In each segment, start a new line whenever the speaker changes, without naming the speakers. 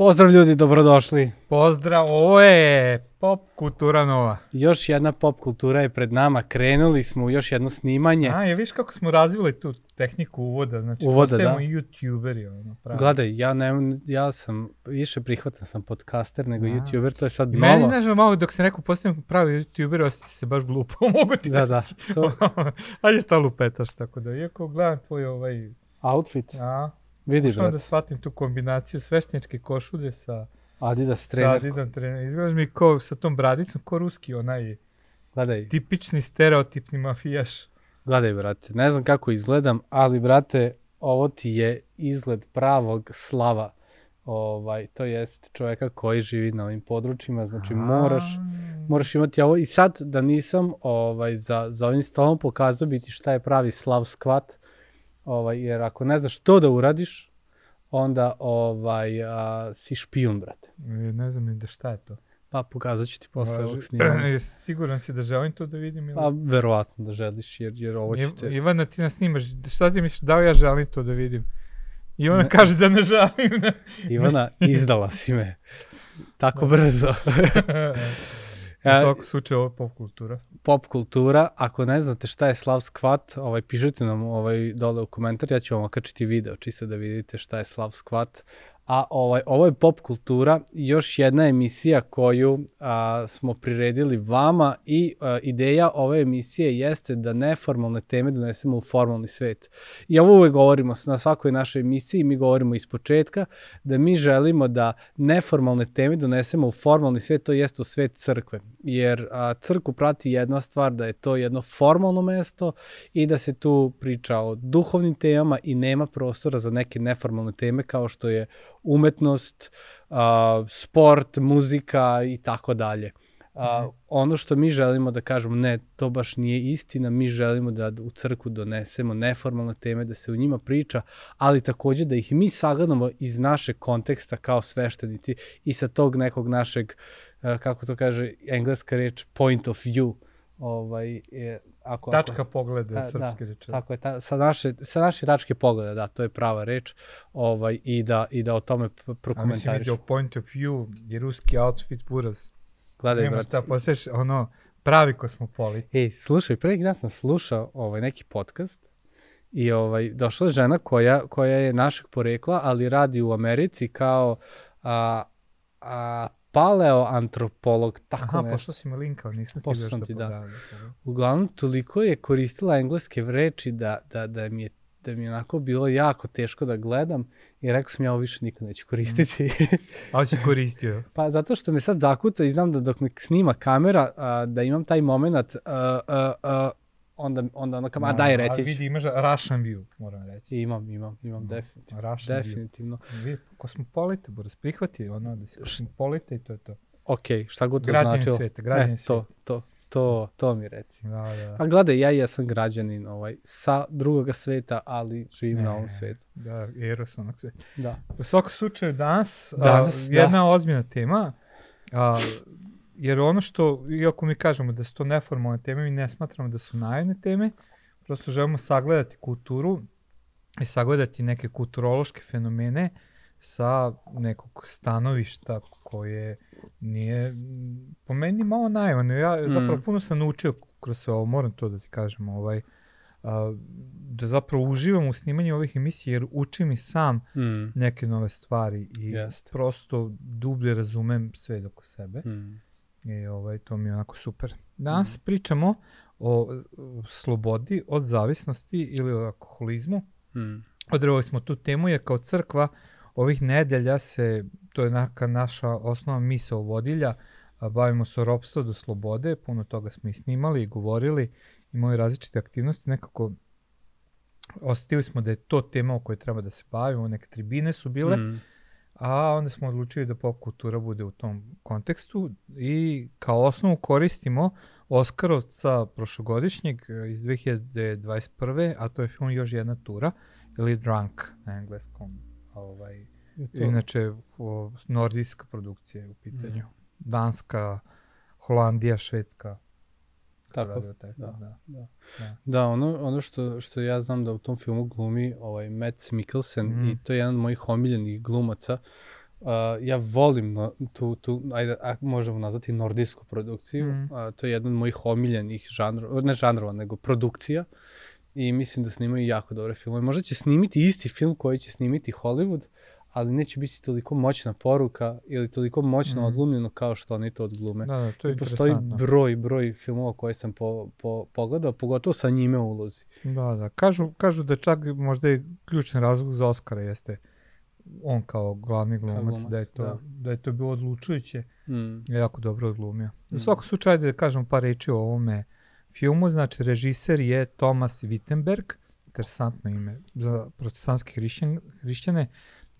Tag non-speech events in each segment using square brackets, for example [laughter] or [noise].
Pozdrav ljudi, dobrodošli.
Pozdrav, ovo je pop kultura nova.
Još jedna pop kultura je pred nama. Krenuli smo u još jedno snimanje.
A, je viš kako smo razvili tu tehniku uvoda, znači
Uvoda, da.
youtuberi, ono, pravo.
Gledaj, ja, ne, ja sam više prihvatan sam podcaster nego
A.
youtuber, to je sad
I meni,
novo.
znaš, malo dok sam rekao postajemo pravi youtuberi, osjeća se baš glupo, [laughs] mogu ti
Da, da, to [laughs]
Ajde šta lupetaš, tako da, iako gledam tvoj ovaj,
outfit,
a,
vidi
pokušavam da
brate,
shvatim tu kombinaciju svešteničke košulje sa,
Adidas
sa
trener,
Adidas trener. Izgledaš mi ko sa tom bradicom, ko ruski, onaj
gledaj,
tipični stereotipni mafijaš.
gledaj brate, ne znam kako izgledam, ali brate, ovo ti je izgled pravog slava, ovaj, to jest čoveka koji živi na ovim područjima, znači moraš, moraš imati ovo. I sad da nisam ovaj za za ovim stolom pokazao bi ti šta je pravi slav skvat ovaj jer ako ne znaš što da uradiš onda ovaj a, si špijun brate
E, Ne znam ni da šta je to.
pa pokazaću ti posle
Važi-
ovog snimanja
Jesi [clears throat] Siguran si da želim to da vidim? Ili...
pa verovatno da želiš jer jer ovo
Iv-
ćete
Ivana, ti nas snimaš, šta ti misliš, da li ja želim to da vidim? I ona kaže da ne želim. [laughs]
Ivana izdala si me tako brzo [laughs]
U
E,
svakom slučaju ovo je pop kultura.
pop kultura. Ako ne znate šta je Slav Skvat, ovaj, pišite nam ovaj, dole u komentar, ja ću vam okačiti video, čisto da vidite šta je Slav Skvat. A ovaj, ovo je pop kultura, još jedna emisija koju a, smo priredili vama i a, ideja ove emisije jeste da neformalne teme donesemo u formalni svet. I ovo uvek govorimo na svakoj našoj emisiji, mi govorimo iz početka, da mi želimo da neformalne teme donesemo u formalni svet, to jeste u svet crkve. Jer a, crkvu prati jedna stvar da je to jedno formalno mesto i da se tu priča o duhovnim temama i nema prostora za neke neformalne teme kao što je umetnost, a, sport, muzika i tako dalje. A, ono što mi želimo da kažemo, ne, to baš nije istina, mi želimo da u crkvu donesemo neformalne teme, da se u njima priča, ali takođe da ih mi sagledamo iz našeg konteksta kao sveštenici i sa tog nekog našeg, kako to kaže engleska reč, point of view. Ovaj, je, ako,
Tačka
ako,
pogleda,
Ta-
srpski
da,
reče.
Tako je, ta, sa, naše, sa naše tačke pogleda, da, to je prava reč, ovaj, i, da, i da o tome p-
A mislim
prokomentariš.
vidio point of view je ruski outfit buraz.
Gledaj,
Nema
brate.
šta, postaješ ono pravi kosmopolit.
Ej, slušaj, pre dan sam slušao ovaj, neki podcast i ovaj, došla je žena koja, koja je našeg porekla, ali radi u Americi kao a, a, paleoantropolog, tako
Aha,
nešto.
pošto si mi linkao, nisam stigao što
ti, da.
pogledam.
Uglavnom, toliko je koristila engleske reči da, da, da mi je da mi je onako bilo jako teško da gledam i rekao sam ja ovo više nikad neću koristiti. [laughs]
Ali si koristio.
pa zato što me sad zakuca i znam da dok me snima kamera, a, da imam taj moment, a, a, a, onda, onda ona kam, a daj
A
reći ću.
vidi, imaš Russian view, moram reći.
Imam, imam, imam, definitivno.
Russian view.
Definitivno.
Vidi, kosmopolita, Boris, prihvati ono da si kosmopolita i to je to.
Ok, šta god to
Građanin
značilo.
sveta, građanin
e, to, to, to, to mi reci.
Da, da.
Pa gledaj, ja jesam građanin ovaj, sa drugoga sveta, ali živim na ovom
Ne.
svetu.
Da, Eros onog sveta.
Da.
U svakom slučaju danas,
Danas,
a, jedna ozbiljna tema, a, jer ono što, iako mi kažemo da su to neformalne teme, mi ne smatramo da su naivne teme, prosto želimo sagledati kulturu i sagledati neke kulturološke fenomene sa nekog stanovišta koje nije, po meni malo naivano. Ja zapravo
Mm.
puno sam naučio kroz sve ovo, moram to da ti kažem, ovaj, a, da zapravo uživam u snimanju ovih emisija jer učim i sam
Mm.
neke nove stvari i
Jeste.
prosto dublje razumem sve oko sebe
Mm.
I ovaj, to mi je onako super. Danas pričamo o, slobodi od zavisnosti ili o alkoholizmu.
Mm.
Odrevali smo tu temu jer kao crkva ovih nedelja se, to je neka naša osnova misa vodilja, bavimo se o ropstvu do slobode, puno toga smo i snimali i govorili, imali različite aktivnosti, nekako osetili smo da je to tema o kojoj treba da se bavimo, neke tribine su bile,
Mm.
A onda smo odlučili da pop kultura bude u tom kontekstu i kao osnovu koristimo Oskarovca prošlogodišnjeg iz 2021. a to je film Još jedna tura ili Drunk na engleskom. Ovaj,
To.
Inače, o, nordijska produkcija je u pitanju. Danska, Holandija, Švedska.
Tako,
film,
da,
da.
da.
Da.
Da, ono, ono što, što ja znam da u tom filmu glumi ovaj Matt Mikkelsen
Mhm.
i to je jedan od mojih omiljenih glumaca. Uh, ja volim no, tu, tu ajde, a, možemo nazvati nordijsku produkciju. Mm. Uh, to je jedan od mojih omiljenih žanrova, ne žanrova, nego produkcija. I mislim da snimaju jako dobre filmove. Možda će snimiti isti film koji će snimiti Hollywood, ali neće biti toliko moćna poruka ili toliko moćno mm. odglumljeno kao što oni to odglume.
Da, da, to je I
postoji broj, broj filmova koje sam po, po, pogledao, pogotovo sa njime u ulozi.
Da, da. Kažu, kažu da čak možda je ključni razlog za Oscara jeste on kao glavni glumac, glumac da, je to, da. da je to bilo odlučujuće. Mm. jako dobro odglumio. Mm. U svakom slučaju da kažem par reči o ovome filmu, znači režiser je Thomas Wittenberg, interesantno ime za protestantske hrišćan, hrišćane,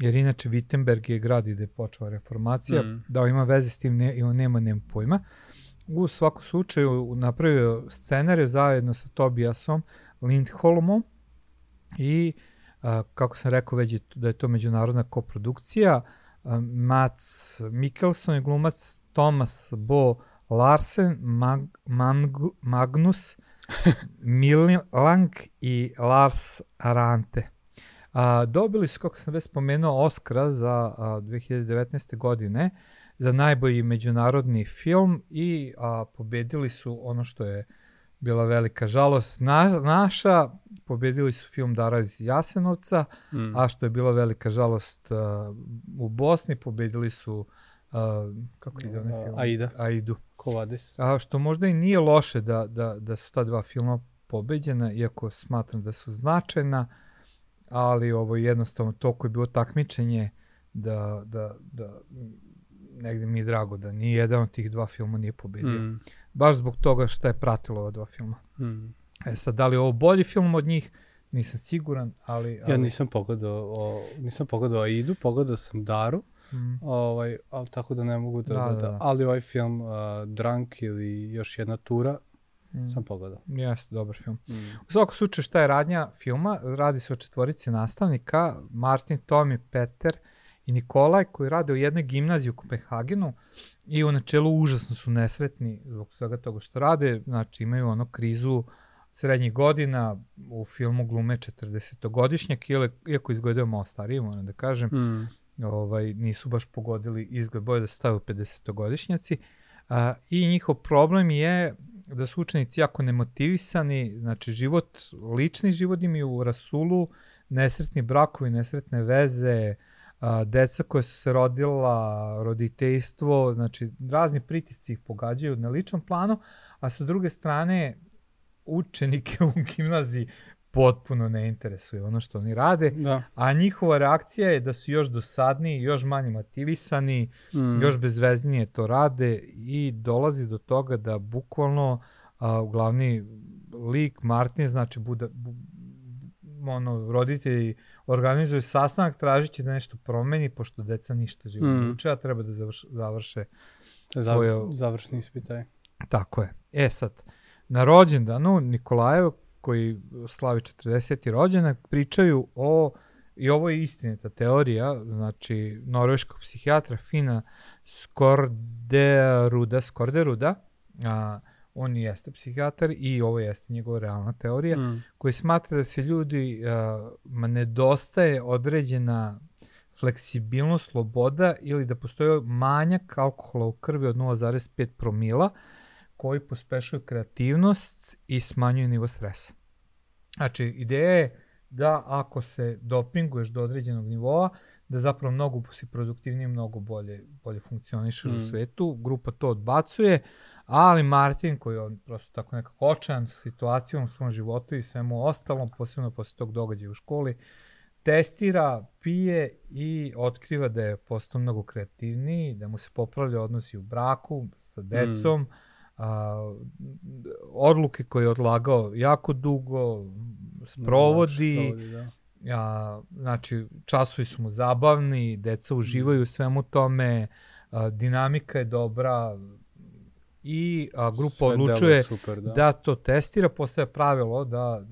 jer inače Wittenberg je grad gde je počela reformacija, mm. da ima veze s tim, ne, i on nema, nema pojma. U svakom slučaju napravio scenariju zajedno sa Tobiasom Lindholmom i a, kako sam rekao već je, da je to međunarodna koprodukcija. A, Mats Mikkelson je glumac, Thomas Bo Larsen, Mag, Mang, Magnus [laughs] Milang i Lars Arante. A, dobili su, kako sam već spomenuo, Oscara za a, 2019. godine za najbolji međunarodni film i a, pobedili su ono što je bila velika žalost na, naša, pobedili su film Dara iz Jasenovca, mm. a što je bila velika žalost a, u Bosni, pobedili su a, kako ide onaj film?
Aida.
Aidu.
Kovadis.
A što možda i nije loše da, da, da su ta dva filma pobeđena, iako smatram da su značajna, ali ovo jednostavno toliko je bilo takmičenje da, da, da negde mi je drago da ni jedan od tih dva filma nije pobedio. Mm. Baš zbog toga što je pratilo ova dva filma. Mm. E sad, da li je ovo bolji film od njih, nisam siguran, ali... ali...
Ja nisam pogledao, o, nisam pogledao Aidu, pogledao sam Daru, mm. ovaj, ali tako da ne mogu da, da, da, da. ali ovaj film uh, Drunk ili još jedna tura, Mm. Sam pogledao.
Jeste, dobar film. Mm. U svakom slučaju šta je radnja filma? Radi se o četvorici nastavnika, Martin, Tomi, Peter i Nikolaj koji rade u jednoj gimnaziji u Kopenhagenu i u načelu užasno su nesretni zbog svega toga što rade, znači imaju ono krizu srednjih godina, u filmu glume 40-godišnjak, iako izgledaju malo stariji, moram da kažem, mm. ovaj, nisu baš pogodili izgled, boje da staju 50-godišnjaci. A, I njihov problem je da su učenici jako nemotivisani, znači život, lični život im je u rasulu, nesretni brakovi, nesretne veze, a, deca koje su se rodila, roditeljstvo, znači razni pritisci ih pogađaju na ličnom planu, a sa druge strane učenike [laughs] u gimnaziji potpuno ne interesuje ono što oni rade, da. a njihova reakcija je da su još dosadniji, još manje motivisani, mm. još bezveznije to rade i dolazi do toga da bukvalno a, glavni lik Martin, znači bude, bu, ono, roditelji organizuju sastanak tražići da nešto promeni, pošto deca ništa živo mm. uče, a treba da završ, završe
svoje... Završni ispitaj.
Tako je. E sad, na rođendanu Nikolajev koji slavi 40. rođenak, pričaju o, i ovo je istinita teorija, znači norveškog psihijatra Fina Skorderuda, Skorderuda, a, on jeste psihijatar i ovo jeste njegova realna teorija, mm. koji smatra da se ljudi, a, nedostaje određena fleksibilnost, sloboda ili da postoji manjak alkohola u krvi od 0,5 promila, koji pospešuju kreativnost i smanjuju nivo stresa. Znači, ideja je da ako se dopinguješ do određenog nivoa, da zapravo mnogo si produktivniji, mnogo bolje, bolje funkcionišeš mm. u svetu. Grupa to odbacuje, ali Martin, koji je on prosto tako nekako očajan situacijom u svom životu i svemu ostalom, posebno posle tog događaja u školi, testira, pije i otkriva da je postao mnogo kreativniji, da mu se popravlja odnosi u braku sa decom, mm a, odluke koje je odlagao jako dugo, sprovodi, da. a, znači časovi su mu zabavni, deca uživaju u svemu tome, a, dinamika je dobra i a, grupa Sve odlučuje super, da. da to testira, postaje pravilo da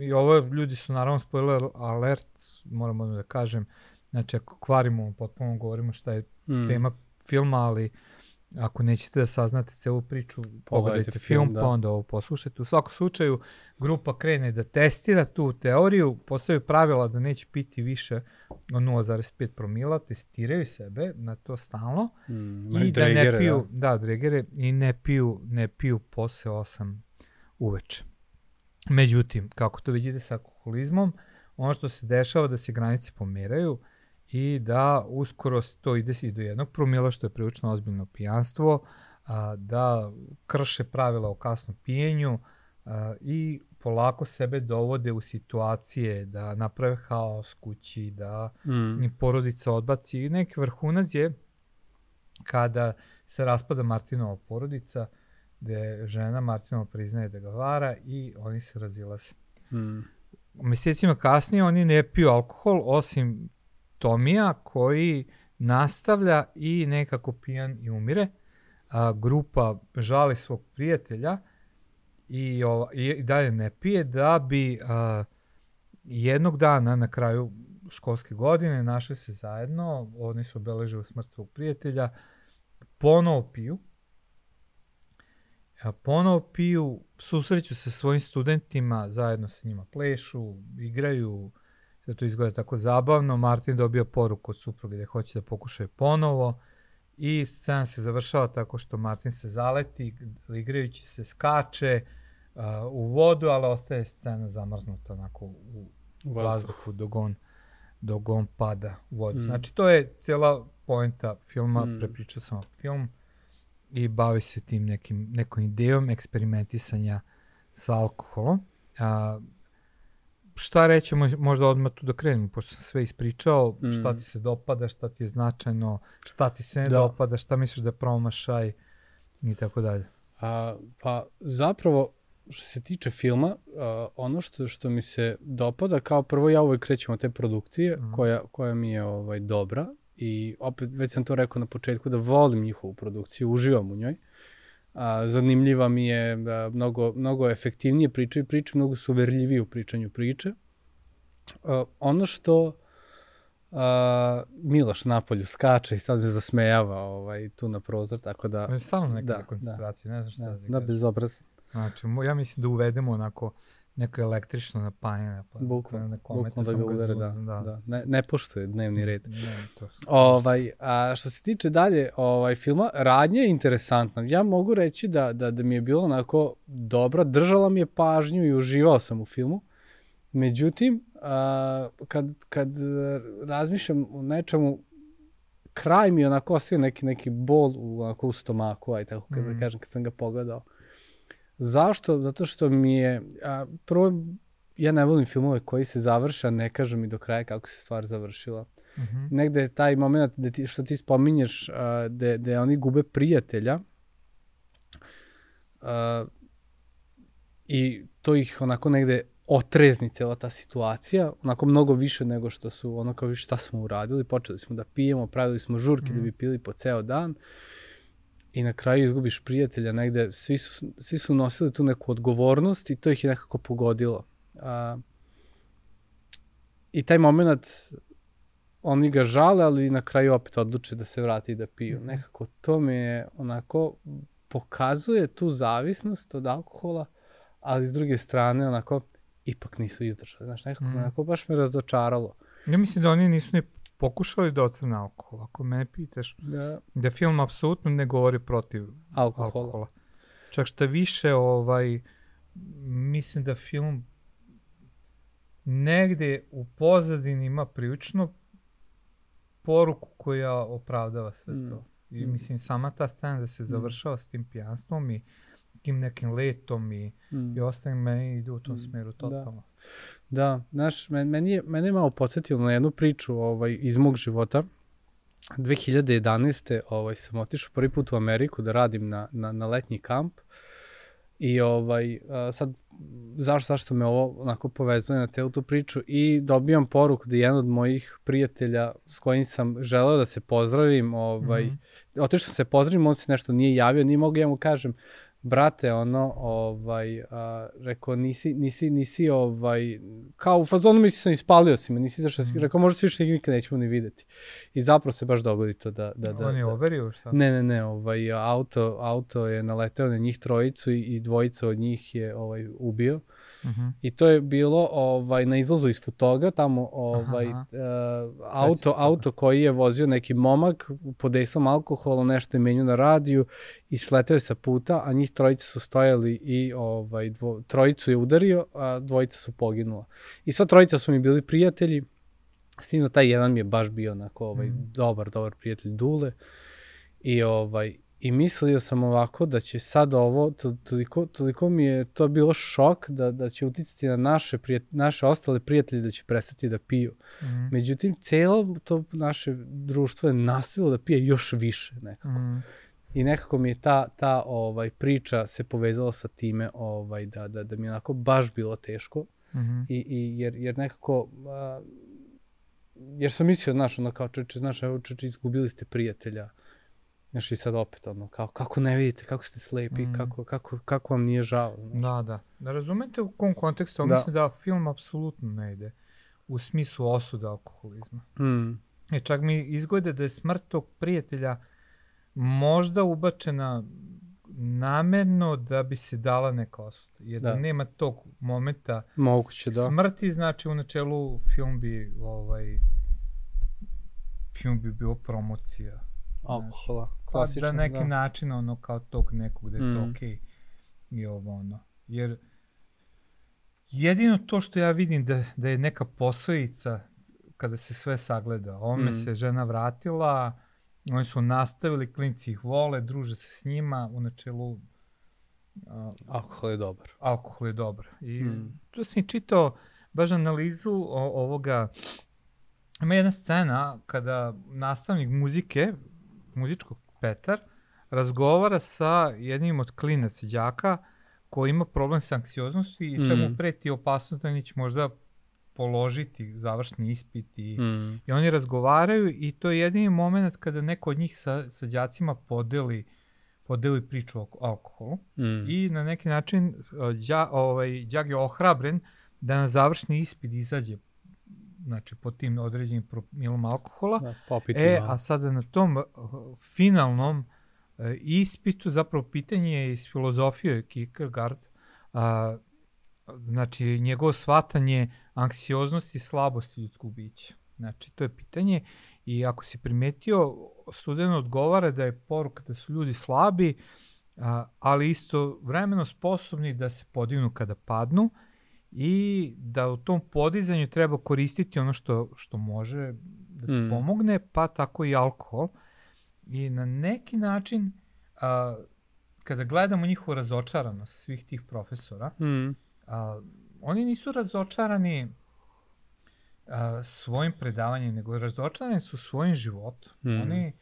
i ovo ljudi su naravno spoiler alert, moramo da kažem, znači ako kvarimo, potpuno govorimo šta je mm. tema filma, ali ako nećete da saznate celu priču, pogledajte,
Pogledajte
film,
film, da.
pa onda ovo poslušajte. U svakom slučaju, grupa krene da testira tu teoriju, postavljaju pravila da neće piti više od 0,5 promila, testiraju sebe na to stalno
Mm,
i da ne
dregere,
piju, da. da, dregere, i ne piju, ne piju posle 8 uveče. Međutim, kako to već ide sa alkoholizmom, ono što se dešava da se granice pomeraju i da uskoro to ide i do jednog promila, što je prilično ozbiljno pijanstvo, a, da krše pravila o kasnom pijenju a, i polako sebe dovode u situacije da naprave haos kući, da
Mm.
i porodica odbaci. I neki vrhunac je kada se raspada Martinova porodica, gde žena Martinova priznaje da ga vara i oni se razilaze.
Mm.
Mesecima kasnije oni ne piju alkohol, osim Tomija koji nastavlja i nekako pijan i umire. A, grupa žali svog prijatelja i, ova, i dalje ne pije da bi a, jednog dana na kraju školske godine našli se zajedno, oni su obeležili smrt svog prijatelja, ponovo piju, ponovo piju, susreću se svojim studentima, zajedno sa njima plešu, igraju, sve to izgleda tako zabavno, Martin dobija poruku od supruge da hoće da pokušaju ponovo i scena se završava tako što Martin se zaleti, igrajući se skače uh, u vodu, ali ostaje scena zamrznuta onako u
Vazduh.
vazduhu dok on, dok on pada u vodu.
Mm.
Znači to je cijela poenta filma,
Mm.
prepričao sam film i bavi se tim nekim, nekom idejom eksperimentisanja sa alkoholom. A, šta reći, mož- možda odmah tu da krenemo, pošto sam sve ispričao,
Mm.
mm. šta ti se dopada, šta ti je značajno, šta ti se ne
Da.
da. dopada, šta misliš da je promašaj i tako dalje.
A, pa zapravo što se tiče filma, a, ono što što mi se dopada, kao prvo ja uvek krećem od te produkcije
Mhm.
koja, koja mi je ovaj dobra i opet već sam to rekao na početku da volim njihovu produkciju, uživam u njoj. A, zanimljiva mi je, a, mnogo, mnogo efektivnije pričaju priče, mnogo su uverljiviji u pričanju priče. A, ono što a, Miloš napolju skače i sad me zasmejava ovaj, tu na prozor, tako da...
Je stalno neka
Da,
da, koncentracija, ne znam šta
Da,
da,
da,
da kažem.
bezobraz.
Znači, ja mislim da uvedemo onako neko električno napajanje. Pa,
Bukvalno,
na
bukvalno da ga udare,
zuz-
da, da. Ne, ne poštuje dnevni red.
Ne, to.
Ovaj, a što se tiče dalje ovaj filma, radnja je interesantna. Ja mogu reći da, da, da mi je bilo onako dobra, držala mi je pažnju i uživao sam u filmu. Međutim, a, kad, kad razmišljam o nečemu, kraj mi je onako ostavio neki, neki bol u, onako u stomaku, aj tako kad,
Mm.
da kažem, kad sam ga pogledao. Zašto? Zato što mi je, a, prvo, ja ne volim filmove koji se završe, a ne kažu mi do kraja kako se stvar završila
Mhm.
negde je taj moment da ti, što ti spominješ, a, da, da oni gube prijatelja a, i to ih onako negde otrezni cela ta situacija, onako mnogo više nego što su, ono kao više šta smo uradili, počeli smo da pijemo, pravili smo žurke da
Mhm.
bi pili po ceo dan i na kraju izgubiš prijatelja negde, svi su, svi su nosili tu neku odgovornost i to ih je nekako pogodilo. A, I taj moment oni ga žale, ali na kraju opet odluče da se vrati i da piju.
Mhm.
Nekako to mi je onako pokazuje tu zavisnost od alkohola, ali s druge strane onako ipak nisu izdržali. Znaš, nekako,
Mhm.
onako baš me razočaralo.
Ja mislim da oni nisu ni pokušali da ocrne alkohol. Ako mene pitaš,
Da,
da film apsolutno ne govori protiv
alkohola.
alkohola. Čak šta više, ovaj, mislim da film negde u pozadini ima prilično poruku koja opravdava sve
Mm.
to. I
Mm.
mislim, sama ta scena da se završava s tim pijanstvom i tim nekim letom i,
Mm.
i ostalim meni ide u tom
Mm.
smeru totalno.
Da, znaš, men, meni je, mene je malo podsjetilo na jednu priču ovaj, iz mog života. 2011. Ovaj, sam otišao prvi put u Ameriku da radim na, na, na letnji kamp. I ovaj, sad, zašto, zašto me ovo onako povezuje na celu tu priču i dobijam poruku da jedan od mojih prijatelja s kojim sam želeo da se pozdravim, ovaj,
Mhm.
otišao sam se pozdravim, on se nešto nije javio, nije mogu ja mu kažem, brate, ono, ovaj, a, rekao, nisi, nisi, nisi, ovaj, kao u fazonu misli sam ispalio si me, nisi zašto, mm. rekao, možda se više nikad nećemo ni videti. I zapravo se baš dogodi to da... da, da
On je
da,
overio šta?
Ne, ne, ne, ovaj, auto, auto je naleteo na njih trojicu i, i dvojica od njih je ovaj, ubio. Uh -huh. I to je bilo ovaj na izlazu iz Futoga, tamo ovaj uh, auto auto koji je vozio neki momak pod dejstvom alkohola, nešto je menio na radiju i sleteo sa puta, a njih trojica su stojali i ovaj dvo, trojicu je udario, a dvojica su poginula. I sva trojica su mi bili prijatelji. Sino taj jedan mi je baš bio onako ovaj mm. dobar, dobar prijatelj Dule. I ovaj I mislio sam ovako da će sad ovo, to, toliko, toliko mi je to bilo šok da, da će uticati na naše, prijat, naše ostale prijatelje da će prestati da piju. Mm. Međutim, celo to naše društvo je nastavilo da pije još više nekako. Mm. I nekako mi je ta, ta ovaj, priča se povezala sa time ovaj, da, da, da mi je onako baš bilo teško. Mm -hmm. I, i jer, jer nekako... A, jer sam mislio, znaš, ono kao čeče, znaš, evo čeče, izgubili ste prijatelja. Znaš, i sad opet, ono, kao, kako ne vidite, kako ste slepi, mm. kako, kako, kako vam nije žao.
Znaš. Da, da. Da razumete u kom kontekstu, da. mislim da film apsolutno ne ide u smislu osuda alkoholizma. Mm. E, čak mi izgleda da je smrt tog prijatelja možda ubačena namerno da bi se dala neka osuda. Jer da. da nema tog momenta
Moguće, da.
smrti, znači u načelu film bi ovaj film bi bio promocija
alkohola.
Klasično, pa da neki da. način ono kao tog nekog da je mm. to okej okay, i ovo ono. Jer jedino to što ja vidim da, da je neka posledica kada se sve sagleda. Ome mm. se žena vratila, oni su nastavili, klinci ih vole, druže se s njima, u načelu uh,
alkohol je dobar.
Alkohol je dobar. I mm. tu sam i čitao baš analizu o, ovoga Ima jedna scena kada nastavnik muzike muzičkog Petar razgovara sa jednim od klinaca đaka koji ima problem sa anksioznosti i čemu mm. preti opasnost da neće možda položiti završni ispit i, mm. i oni razgovaraju i to je jedini moment kada neko od njih sa, sa đacima podeli podeli priču o alkoholu mm. i na neki način đa, ovaj, đak je ohrabren da na završni ispit izađe znači pod tim određenim promilom alkohola. Da, e, a sada na tom uh, finalnom uh, ispitu, zapravo pitanje je iz filozofije Kierkegaard, a, znači njegovo shvatanje anksioznosti i slabosti ljudskog bića. Znači, to je pitanje i ako si primetio, student odgovara da je poruka da su ljudi slabi, a, ali isto vremeno sposobni da se podignu kada padnu i da u tom podizanju treba koristiti ono što, što može da ti mm. pomogne, pa tako i alkohol. I na neki način, a, kada gledamo njihovu razočaranost svih tih profesora, mm. a, oni nisu razočarani a, svojim predavanjem, nego razočarani su svojim životom. Mm. Oni,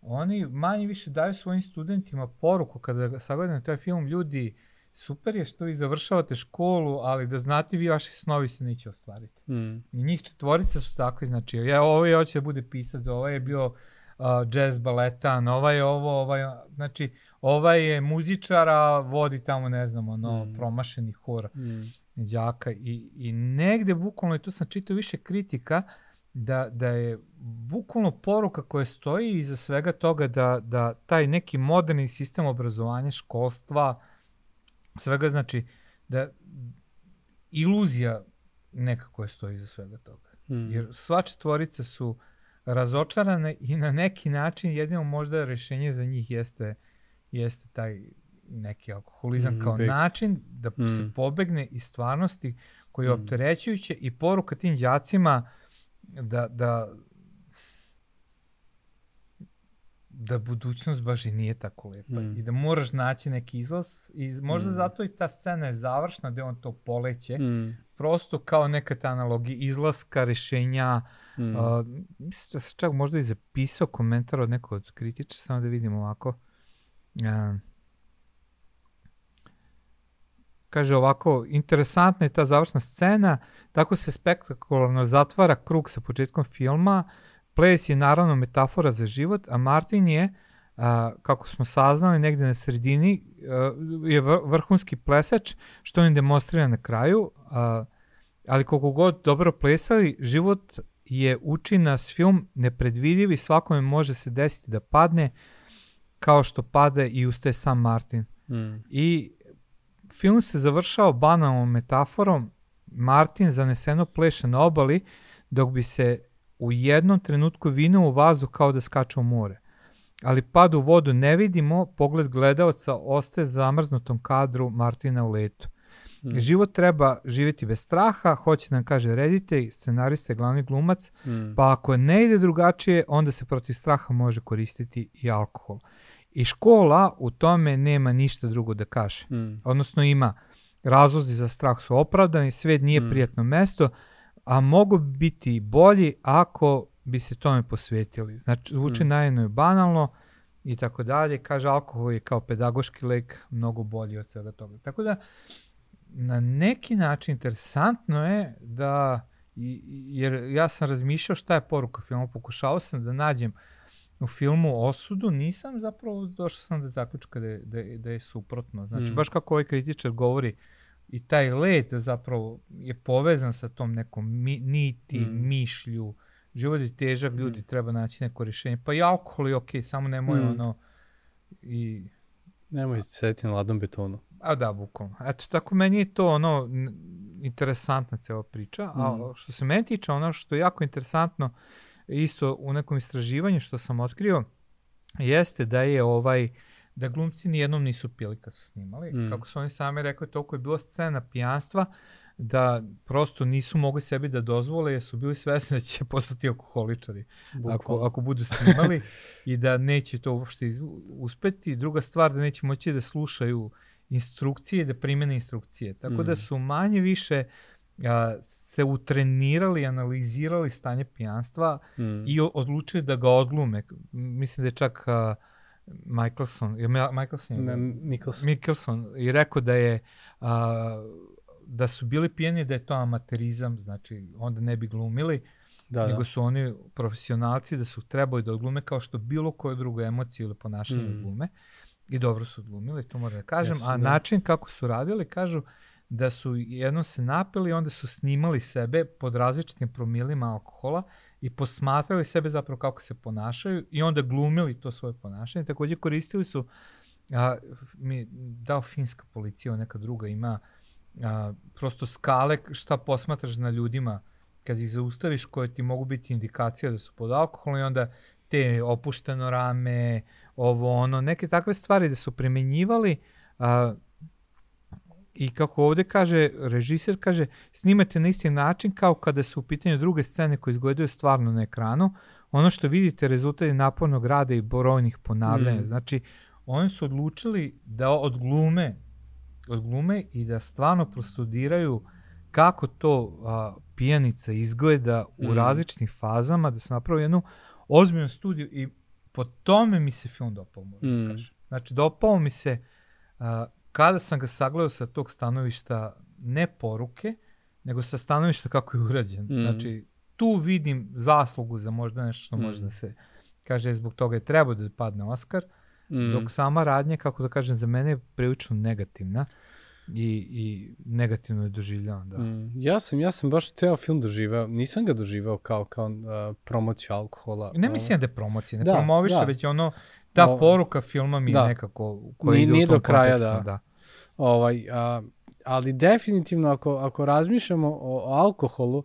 oni manje više daju svojim studentima poruku kada sagledaju taj film ljudi super je što vi završavate školu, ali da znate vi vaši snovi se neće ostvariti. Mm. I njih četvorica su takvi, znači ja, ovaj hoće da bude pisac, ovaj je bio uh, jazz baletan, ovaj je ovo, ovaj, znači ovaj je muzičara, vodi tamo, ne znam, ono, mm. promašeni hor mm. đaka i, i negde bukvalno, i tu sam čitao više kritika, da, da je bukvalno poruka koja stoji iza svega toga da, da taj neki moderni sistem obrazovanja, školstva, svega znači da iluzija nekako je stoji iza svega toga. Mm. Jer sva četvorica su razočarane i na neki način jedino možda rešenje za njih jeste, jeste taj neki alkoholizam mm, kao big. način da mm. se pobegne iz stvarnosti koji je mm. opterećujuće i poruka tim đacima da, da da budućnost baš i nije tako lepa mm. i da moraš naći neki izlaz i možda mm. zato i ta scena je završna gde on to poleće mm. prosto kao neka ta analogija izlaska, rešenja mm. uh, mislim da se čak možda i zapisao komentar od nekog od kritiča samo da vidimo ovako uh, kaže ovako, interesantna je ta završna scena, tako se spektakularno zatvara krug sa početkom filma, Ples je naravno metafora za život, a Martin je a, kako smo saznali negde na sredini, a, je vrhunski plesač, što on demonstrira na kraju, a, ali koliko god dobro plesali, život je uči nas film nepredvidiv i svakome može se desiti da padne, kao što pada i ustaje sam Martin. Mm. I film se završao banalnom metaforom, Martin zaneseno pleše na obali, dok bi se u jednom trenutku vinuo u vazduh kao da skače u more. Ali pad u vodu ne vidimo, pogled gledaoca ostaje zamrznutom kadru Martina u letu. Mm. Život treba živjeti bez straha, hoće nam kaže reditelj, scenarista glavni glumac, mm. pa ako ne ide drugačije, onda se protiv straha može koristiti i alkohol. I škola u tome nema ništa drugo da kaže. Mm. Odnosno ima razlozi za strah su opravdani, svet nije mm. prijatno mesto, a mogu biti bolji ako bi se tome posvetili. Znači, zvuči mm. najedno i banalno i tako dalje. Kaže, alkohol je kao pedagoški lek mnogo bolji od svega toga. Tako da, na neki način interesantno je da, jer ja sam razmišljao šta je poruka filma, pokušao sam da nađem u filmu osudu, nisam zapravo došao sam do zaključka da je, da je, da je suprotno. Znači, mm. baš kako ovaj kritičar govori, i taj led zapravo je povezan sa tom nekom mi, niti, mm. mišlju, život je težak, mm. ljudi treba naći neko rješenje. Pa i alkohol je okej, okay, samo nemoj mm. ono i...
Nemoj sedeti na ladnom betonu.
A da, bukvalno. Eto, tako meni je to ono interesantna cela priča, mm. a što se meni tiče, ono što je jako interesantno, isto u nekom istraživanju što sam otkrio, jeste da je ovaj uh, da glumci nijednom nisu pili kad su snimali. Mm. Kako su oni sami rekli, toliko je bilo scena pijanstva da prosto nisu mogli sebi da dozvole jer su bili svesni da će postati alkoholičari ako, ako budu snimali i da neće to uopšte uspeti. Druga stvar da neće moći da slušaju instrukcije, da primene instrukcije. Tako da mm. da su manje više a, se utrenirali, analizirali stanje pijanstva mm. i odlučili da ga odglume. Mislim da je čak a, Michelson, je Michelson?
Ne, Michelson.
Michelson i rekao da je a, da su bili pijeni da je to amaterizam, znači onda ne bi glumili, da, nego da. su oni profesionalci da su trebali da odglume kao što bilo koju drugu emociju ili ponašanje mm. glume i dobro su odglumili, to moram da kažem, Jesu, a da. način kako su radili, kažu da su jednom se napili, onda su snimali sebe pod različitim promilima alkohola i posmatrali sebe zapravo kako se ponašaju i onda glumili to svoje ponašanje. Takođe koristili su, a, mi dao finska policija, neka druga ima a, prosto skale šta posmatraš na ljudima kad ih zaustaviš koje ti mogu biti indikacija da su pod alkoholom i onda te opušteno rame, ovo ono, neke takve stvari da su primenjivali a, I kako ovde kaže, režiser kaže, snimate na isti način kao kada su u pitanju druge scene koje izgledaju stvarno na ekranu. Ono što vidite rezultat je napornog rada i borojnih ponavljanja. Mm. Znači, oni su odlučili da odglume, odglume i da stvarno prostudiraju kako to a, pijanica izgleda u mm. fazama, da su napravili jednu ozbiljnu studiju i po tome mi se film dopao, da mm. kažem. Znači, dopao mi se a, kada sam ga sagledao sa tog stanovišta ne poruke, nego sa stanovišta kako je urađen. Mm. Znači, tu vidim zaslugu za možda nešto što mm. može da se kaže zbog toga je trebao da padne Oscar, mm. dok sama radnja, kako da kažem, za mene je prilično negativna i, i negativno je doživljavan. Da. Mm.
Ja, sam, ja sam baš ceo film doživao, nisam ga doživao kao, kao uh, promociju alkohola.
Ne mislim da je promocija, ne da, promoviše, da. već ono, ta o, poruka filma mi da. nekako koja
nije, ide nije u tom do kraja, da. da. Ovaj, a, ali definitivno ako, ako razmišljamo o, o alkoholu,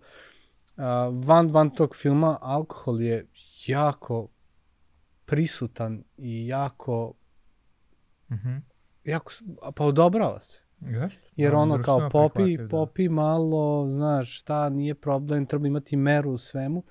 a, van, van tog filma, alkohol je jako prisutan i jako mm -hmm. jako, pa odobrava se.
Yes.
Jer da, ono kao popi, da. popi malo, znaš, šta, nije problem, treba imati meru u svemu.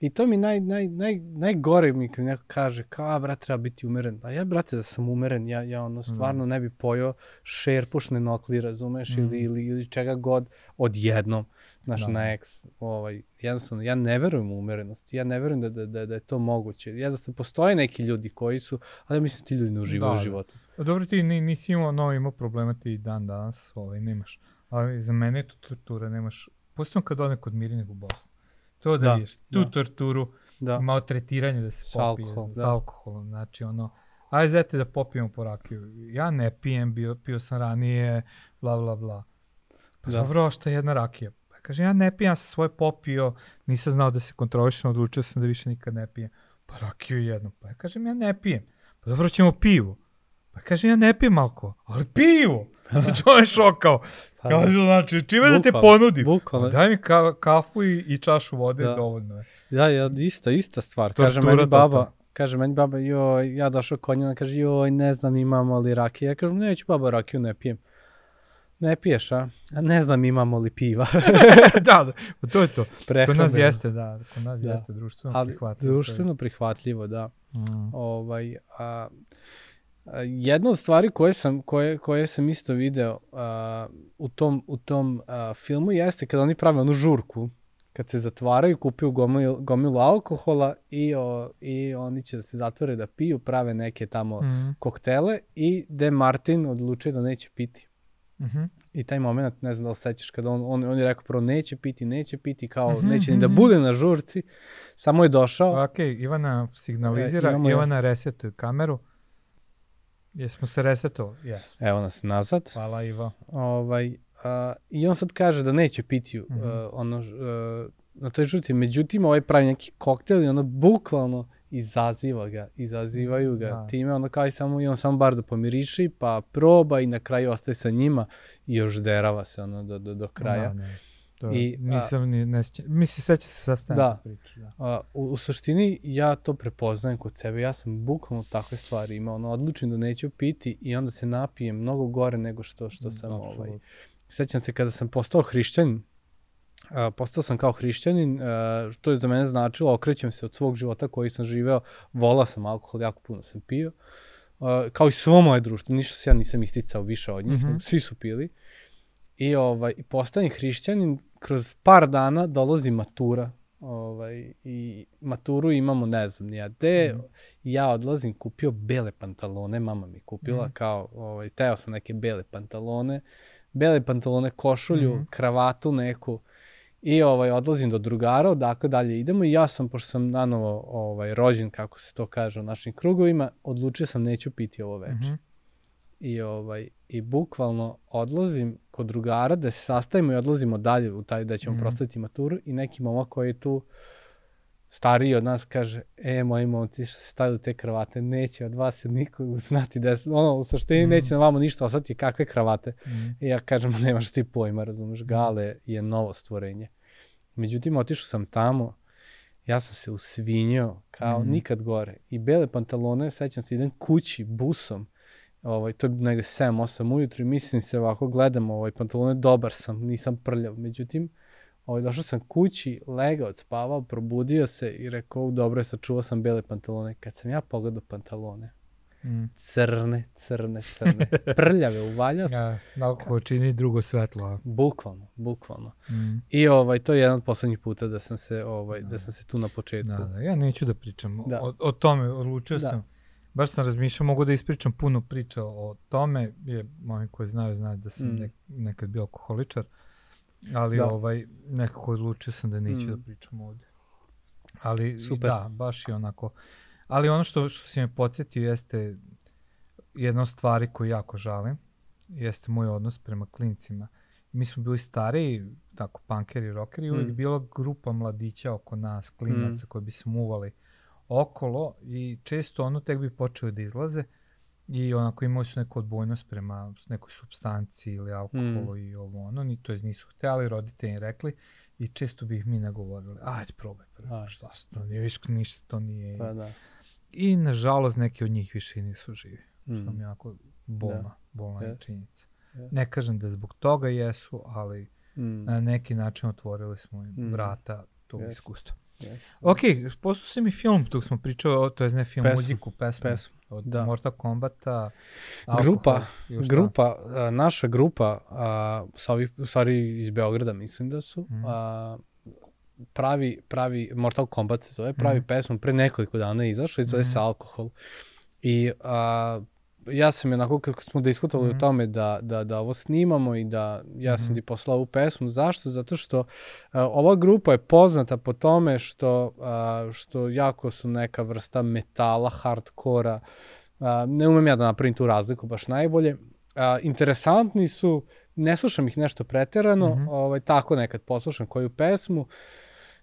I to mi naj, naj, naj, najgore mi kad neko kaže, kao, a, brat, treba biti umeren. Pa ja, brate, da sam umeren, ja, ja ono, stvarno mm. ne bi pojao šerpušne nokli, razumeš, mm. ili, ili, ili čega god odjednom, znaš, da. na eks. Ovaj, jednostavno, ja ne verujem u umerenost, ja ne verujem da, da, da, da je to moguće. Ja da se postoje neki ljudi koji su, ali ja mislim da ti ljudi ne uživaju da, u da. životu.
Da. Dobro, ti nisi imao, no, imao problema ti dan danas, ovaj, nemaš. Ali za mene je to tortura, nemaš, posebno kad ode kod Mirine u Bosnu. To da, da tu da. torturu, da. tretiranje da se popije alkohol, sa da. alkoholom. Znači ono, aj zete da popijemo po rakiju. Ja ne pijem, bio, pio sam ranije, bla, bla, bla. Pa
Da.
dobro, šta je jedna rakija? Pa kaže, ja ne pijem, ja sam svoje popio, nisam znao da se kontrolišem, odlučio sam da više nikad ne pijem. Pa rakiju jednu. Pa ja kažem, ja ne pijem. Pa dobro, ćemo pivo. Pa kaže, ja ne pijem alkohol, ali pivo. Znači, on je šokao. [laughs]
Pa,
Ja, znači, čime da te ponudim?
bukvalno.
Pa Daj mi ka kafu i, i čašu vode,
Da.
dovoljno je.
Da, ja, ista, ista stvar. Kaže
Tortura
meni baba,
totalna.
kaže meni baba, joj, ja došao kod nje, ona kaže, joj, ne znam imamo li rakije. Ja kažem, neću baba rakiju, ne pijem. Ne piješ, a? A ne znam imamo li piva. [laughs]
da, da, pa to je to. Kod nas jeste, da, kod nas
Da.
jeste društveno
Ali
prihvatljivo.
društveno prihvatljivo, da.
To Mm.
Ovaj, a, jedna od stvari koje sam, koje, koje sam isto video a, u tom, u tom a, filmu jeste kada oni prave onu žurku, kad se zatvaraju, kupuju gomilu, gomilu alkohola i, o, i oni će da se zatvore da piju, prave neke tamo
Mm.
koktele i De Martin odlučuje da neće piti.
Mhm.
I taj moment, ne znam da li se sećaš, kada on, on, on je rekao prvo neće piti, neće piti, kao
Mhm,
neće ni da
mhm.
bude na žurci, samo je došao.
Ok, Ivana signalizira,
E, imamo je.
Ivana resetuje kameru. Jesmo se resetovali? Jesmo.
Evo nas nazad.
Hvala Ivo.
Ovaj, a, I on sad kaže da neće piti uh,
Mhm.
ono, uh, na toj žurci. Međutim, ovaj pravi neki koktel i ono bukvalno izaziva ga, izazivaju ga
Da.
time, ono kao i samo, i on samo bar da pomiriši, pa proba i na kraju ostaje sa njima i još derava se ono do, do, do kraja.
Da, ne. To,
I,
nisam ni, ne sjećam. Mislim, seća se sa scena
Da.
priče. Da.
A, u, u suštini ja to prepoznajem kod sebe, ja sam bukvalno takve stvari imao, ono, odlučim da neću piti i onda se napijem mnogo gore nego što, što sam ovaj,
Apsolutno.
sećam se kada sam postao hrišćanin, a, postao sam kao hrišćanin, a, što je za mene značilo, okrećem se od svog života koji sam živeo, volao sam alkohol, jako puno sam pio, a, kao i svo moje društvo, ništa se ja nisam isticao više od njih,
Mhm.
nego svi su pili. I, ovaj, i postajem hrišćanin, kroz par dana dolazi matura, ovaj, i maturu imamo, ne znam, nija gde,
Mhm.
ja odlazim, kupio bele pantalone, mama mi kupila,
Mhm.
kao, ovaj, teo sam neke bele pantalone, bele pantalone, košulju,
Mhm.
kravatu neku, i ovaj, odlazim do drugara, odakle dalje idemo i ja sam, pošto sam nanovo ovaj, rođen, kako se to kaže u našim krugovima, odlučio sam neću piti ovo veče.
Mhm.
I, ovaj, I bukvalno odlazim kod drugara da se sastavimo i odlazimo dalje u taj da ćemo
Mhm.
mm. proslediti maturu i neki momak koji je tu stariji od nas kaže, e, moji momci što ste stavili te kravate, neće od vas se niko znati da je, ono, u suštini
Mhm.
neće na vama ništa ostati, kakve kravate.
Mhm.
I ja kažem, nemaš ti pojma, razumeš, Gale je novo stvorenje. Međutim, otišao sam tamo, ja sam se usvinjao kao
Mhm.
nikad gore. I bele pantalone, sećam se, idem kući busom, ovaj, to je negde 7-8 ujutru i mislim se ovako, gledam ovaj pantalone, dobar sam, nisam prljav. Međutim, ovaj, došao sam kući, legao, spavao, probudio se i rekao, dobro je, sačuvao sam bele pantalone. Kad sam ja pogledao pantalone,
Mhm.
crne, crne, crne, [laughs] prljave, uvaljao sam,
Ja, alkohol čini drugo svetlo.
bukvalno, bukvalno.
Mhm.
I ovaj, to je jedan od poslednjih puta da sam se, ovaj, da sam se tu na početku.
Da, da, ja neću da pričam
Da.
o, o tome, odlučio
Da.
sam. Baš sam razmišljao, mogu da ispričam puno priča o tome, je, oni koji znaju, znaju da sam
Mm.
nek, nekad bio alkoholičar, ali
Da.
ovaj, nekako odlučio sam da neću
Mm.
da pričam ovde. Ali
Super.
da, baš je onako. Ali ono što, što si me podsjetio jeste jedna od stvari koju jako žalim, jeste moj odnos prema klincima. Mi smo bili stariji, tako punkeri, rockeri, i uvijek
Mm.
bila grupa mladića oko nas, klinaca koji bi se muvali okolo i često ono tek bi počeli da izlaze i onako imali su neku odbojnost prema nekoj substanciji ili alkoholu i ovo ono, ni to nisu hteli, roditelji im rekli i često bi ih mi nagovorili, ajde probaj prvo,
Ajde.
šta se to nije, viš ništa to nije.
Pa da.
I nažalost neki od njih više nisu živi, što mi
Mm.
je jako bolna,
Da.
bolna je
Yes.
činjenica.
Yes.
Ne kažem da zbog toga jesu, ali
Mm.
na neki način otvorili smo im
Mm.
vrata tog
Yes.
iskustva.
Yes.
Ok, postao si mi film, tu smo pričali, o, to je ne film,
Pesmu.
muziku, pesmu,
Pesmu.
od
da.
Mortal Kombata, alkohol,
Grupa, grupa, a, naša grupa, a, sa ovih, u stvari iz Beograda mislim da su,
Mhm.
a, pravi, pravi, Mortal Kombat se zove, pravi
Mhm.
pesmu, pre nekoliko dana je izašla i zove se
Mhm.
Alkohol. I a, ja sam je onako, kako smo diskutovali
Mhm.
o tome da, da, da ovo snimamo i da ja sam
Mhm.
ti poslao ovu pesmu. Zašto? Zato što a, ova grupa je poznata po tome što, a, što jako su neka vrsta metala, hardkora, A, ne umem ja da napravim tu razliku baš najbolje. A, interesantni su, ne slušam ih nešto preterano, mm -hmm. ovaj, tako nekad poslušam koju pesmu,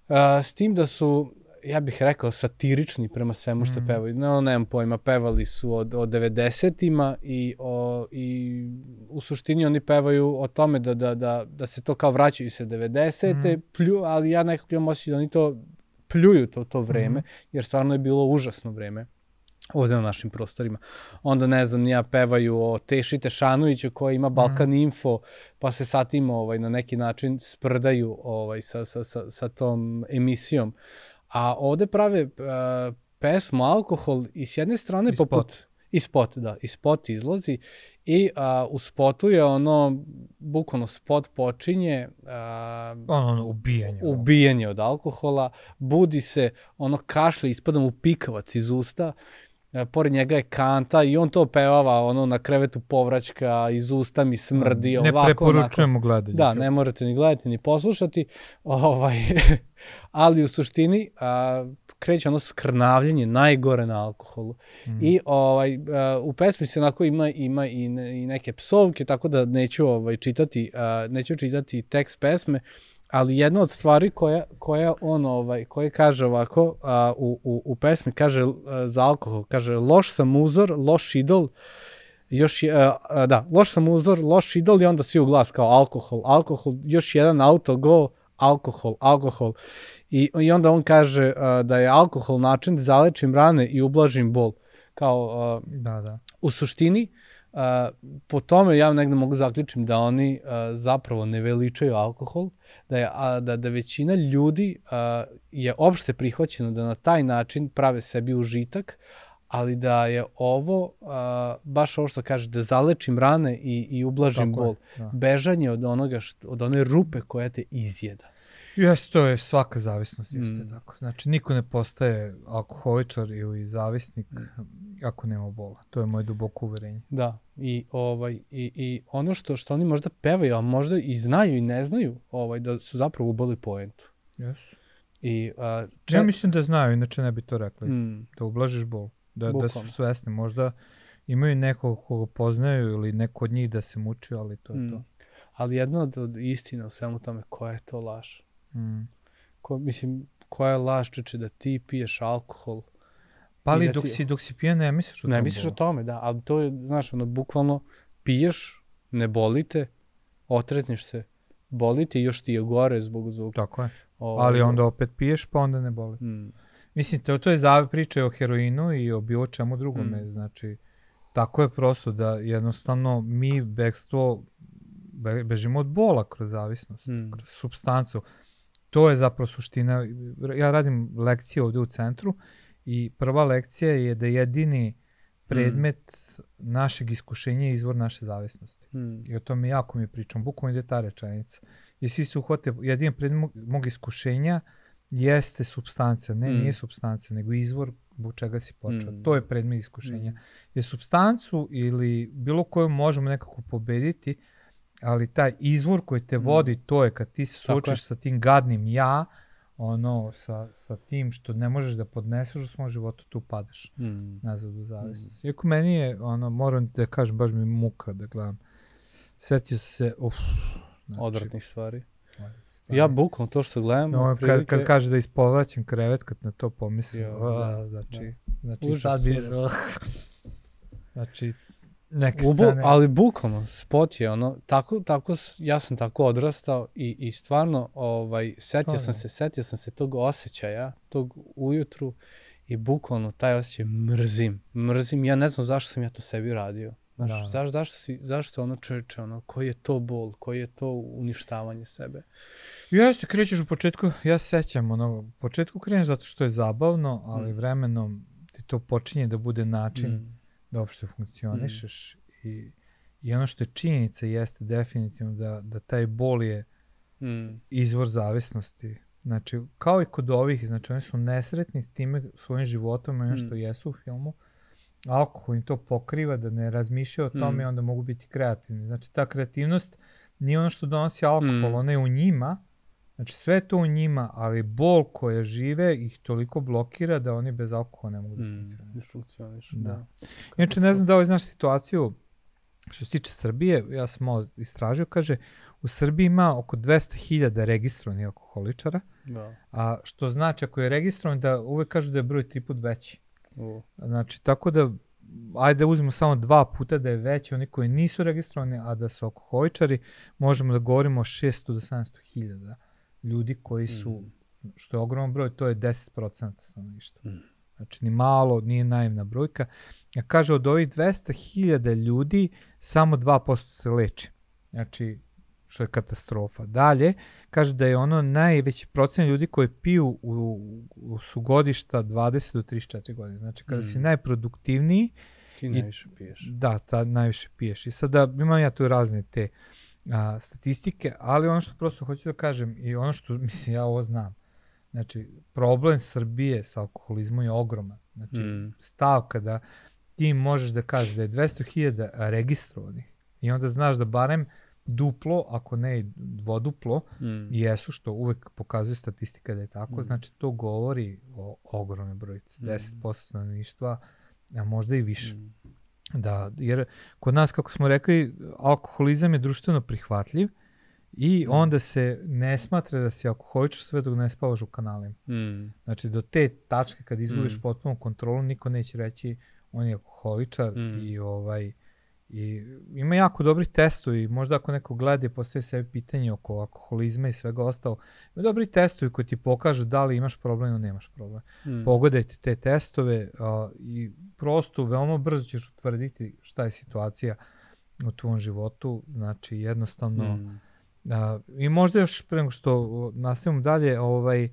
a, s tim da su ja bih rekao, satirični prema svemu što mm. pevaju. No, nemam pojma, pevali su od, od 90-ima i, o, i u suštini oni pevaju o tome da, da, da, da se to kao vraćaju se 90-te, mm. plju, ali ja nekako imam osjećaj da oni to pljuju to, to vreme, mm. jer stvarno je bilo užasno vreme ovde na našim prostorima. Onda, ne znam, ja pevaju o Teši Tešanoviću koji ima Balkan mm. Info, pa se sa tim ovaj, na neki način sprdaju ovaj, sa, sa, sa, sa tom emisijom. A ovde prave uh, pesmu Alkohol i s jedne strane I poput... Spot. I spot, da. I spot izlazi i uh, u spotu je ono, bukvalno spot počinje... Uh,
ono, ono, ubijanje.
Ubijanje od alkohola. Budi se, ono kašlje, ispada mu pikavac iz usta E, pored njega je kanta i on to pevava ono na krevetu povraćka, iz usta mi smrdi.
Ne ovako, preporučujemo gledanje.
Da, ne morate ni gledati ni poslušati, [laughs] ovaj, ali u suštini a, kreće ono skrnavljenje najgore na alkoholu. Mm. I ovaj, a, u pesmi se onako ima, ima i, ne, i neke psovke, tako da neću ovaj, čitati, a, neću čitati tekst pesme, ali jedna od stvari koja, koja on ovaj, koje kaže ovako a, u, u, u pesmi, kaže a, za alkohol, kaže loš sam uzor, loš idol, još je, a, a, da, loš sam uzor, loš idol i onda svi u glas kao alkohol, alkohol, još jedan auto go, alkohol, alkohol. I, i onda on kaže a, da je alkohol način da zalečim rane i ublažim bol. Kao, a,
da, da.
u suštini, po tome ja negde mogu zaključim da oni a, zapravo ne veličaju alkohol, da, je, a, da, da većina ljudi a, je opšte prihvaćeno da na taj način prave sebi užitak, ali da je ovo, a, baš ovo što kaže, da zalečim rane i, i ublažim Tako bol. Je, da. Bežanje od onoga, što, od one rupe koja te izjeda.
Jeste, to je svaka zavisnost, jeste mm. tako. Znači, niko ne postaje alkoholičar ili zavisnik mm. ako nema bola. To je moje duboko uverenje.
Da, i, ovaj, i, i ono što, što oni možda pevaju, a možda i znaju i ne znaju, ovaj, da su zapravo uboli poentu.
Yes.
I, a,
če... Ja mislim da znaju, inače ne bi to rekli. Mm. Da ublažiš bol. Da, da su svesni. Možda imaju nekog koga poznaju ili neko od njih da se muči, ali to je mm. to.
Ali jedna od, od istina u svemu tome, koja je to laž?
Mm.
Ko, mislim, koja je laž, čeče, da ti piješ alkohol.
Pa ali da dok, ti... si, dok si pijen ne misliš o
tome. Ne misliš o tome, da. Ali to je, znaš, ono, bukvalno piješ, ne bolite, otrezniš se, bolite i još ti je gore zbog zvuka.
Tako je. O, ovaj, ali onda opet piješ, pa onda ne boli.
Mm.
Mislim, to, to je za priča o heroinu i o bilo čemu drugome. Mm. Znači, tako je prosto da jednostavno mi bekstvo be, bežimo od bola kroz zavisnost, mm. kroz substancu to je zapravo suština. Ja radim lekcije ovde u centru i prva lekcija je da jedini predmet mm. našeg iskušenja je izvor naše zavisnosti.
Mm.
I o tome jako mi pričam. Bukvalno ide ta rečenica. I svi se uhvate, jedini predmet mog iskušenja jeste substancija. Ne, mm. nije substancija, nego izvor zbog čega si počeo. Mm. To je predmet iskušenja. Mm. Jer substancu ili bilo koju možemo nekako pobediti, ali taj izvor koji te mm. vodi, to je kad ti se suočiš sa tim gadnim ja, ono, sa, sa tim što ne možeš da podneseš u svom životu, tu padaš
mm.
nazad u zavisnost. Mm. Iako meni je, ono, moram da kažem, baš mi muka da gledam. Setio se, uf.
Znači, Odvratnih stvari. Stvari. Ja bukvalno to što gledam.
No, prilike... kad, kad kaže da ispovraćam krevet, kad na to pomislim, jo, da, znači, da. znači užas, sad bi, [laughs] znači, neke Ubu, scene.
Ali bukvalno, spot je ono, tako, tako, ja sam tako odrastao i, i stvarno, ovaj, setio sam se, setio sam se tog osjećaja, tog ujutru i bukvalno taj osjećaj mrzim, mrzim, ja ne znam zašto sam ja to sebi radio. Znaš, da. zaš, zašto, si, zašto ono čeče, ono, koji je to bol, koji je to uništavanje sebe?
Jeste, krećeš u početku, ja se sećam, ono, u početku kreneš zato što je zabavno, ali mm. vremenom ti to počinje da bude način mm da uopšte funkcionišeš mm. i, i ono što je činjenica jeste definitivno da, da taj bol je mm. izvor zavisnosti. Znači, kao i kod ovih, znači oni su nesretni s time svojim životom ono što mm. jesu u filmu, alkohol im to pokriva da ne razmišljaju o tome mm. onda mogu biti kreativni. Znači, ta kreativnost nije ono što donosi alkohol, mm. ona je u njima, Znači sve to u njima, ali bol koja žive ih toliko blokira da oni bez alkohola ne mogu da
Mm,
funkcionišu.
funkcionišu,
Da.
da.
Inače, ne znam da li znaš situaciju što se tiče Srbije, ja sam malo istražio, kaže, u Srbiji ima oko 200.000 registrovanih alkoholičara,
Da.
a što znači ako je registrovan da uvek kažu da je broj tri put veći.
U,
Znači, tako da, ajde da uzmemo samo dva puta da je veći oni koji nisu registrovani, a da su alkoholičari, možemo da govorimo o 600 do 700 hiljada ljudi koji su, što je ogroman broj, to je 10% stanovništva.
Mm.
Znači, ni malo, nije naivna brojka. Ja kaže, od ovih 200 hiljada ljudi, samo 2% se leči. Znači, što je katastrofa. Dalje, kaže da je ono najveći procent ljudi koji piju u, u su godišta 20 do 34 godine. Znači, kada si
Mm.
najproduktivniji,
ti najviše piješ.
da, ta najviše piješ. I sada imam ja tu razne te a, statistike, ali ono što prosto hoću da kažem i ono što, [laughs] mislim, ja ovo znam. Znači, problem Srbije sa alkoholizmom je ogroman. Znači,
Mm.
stav kada ti možeš da kažeš da je 200.000 registrovanih i onda znaš da barem duplo, ako ne i dvoduplo,
Mm.
jesu, što uvek pokazuje statistika da je tako,
Mm.
znači to govori o ogromne brojice,
Mm.
10% stanovništva, a možda i više.
Mm.
Da, jer kod nas, kako smo rekli, alkoholizam je društveno prihvatljiv i
Mm.
onda se ne smatra da si alkoholičar sve dok ne spavaš u kanalima.
Mm.
Znači, do te tačke kad izgubiš
Mm.
potpunu kontrolu, niko neće reći on je alkoholičar
Mm.
i ovaj i ima jako dobri testovi, možda ako neko gleda i postavi sebi pitanje oko alkoholizma i svega ostalo, ima dobri testovi koji ti pokažu da li imaš problem ili nemaš problem.
Mm.
Pogledajte te testove a, i prosto veoma brzo ćeš utvrditi šta je situacija u tvom životu, znači jednostavno
Mm.
A, I možda još pre nego što nastavimo dalje, ovaj,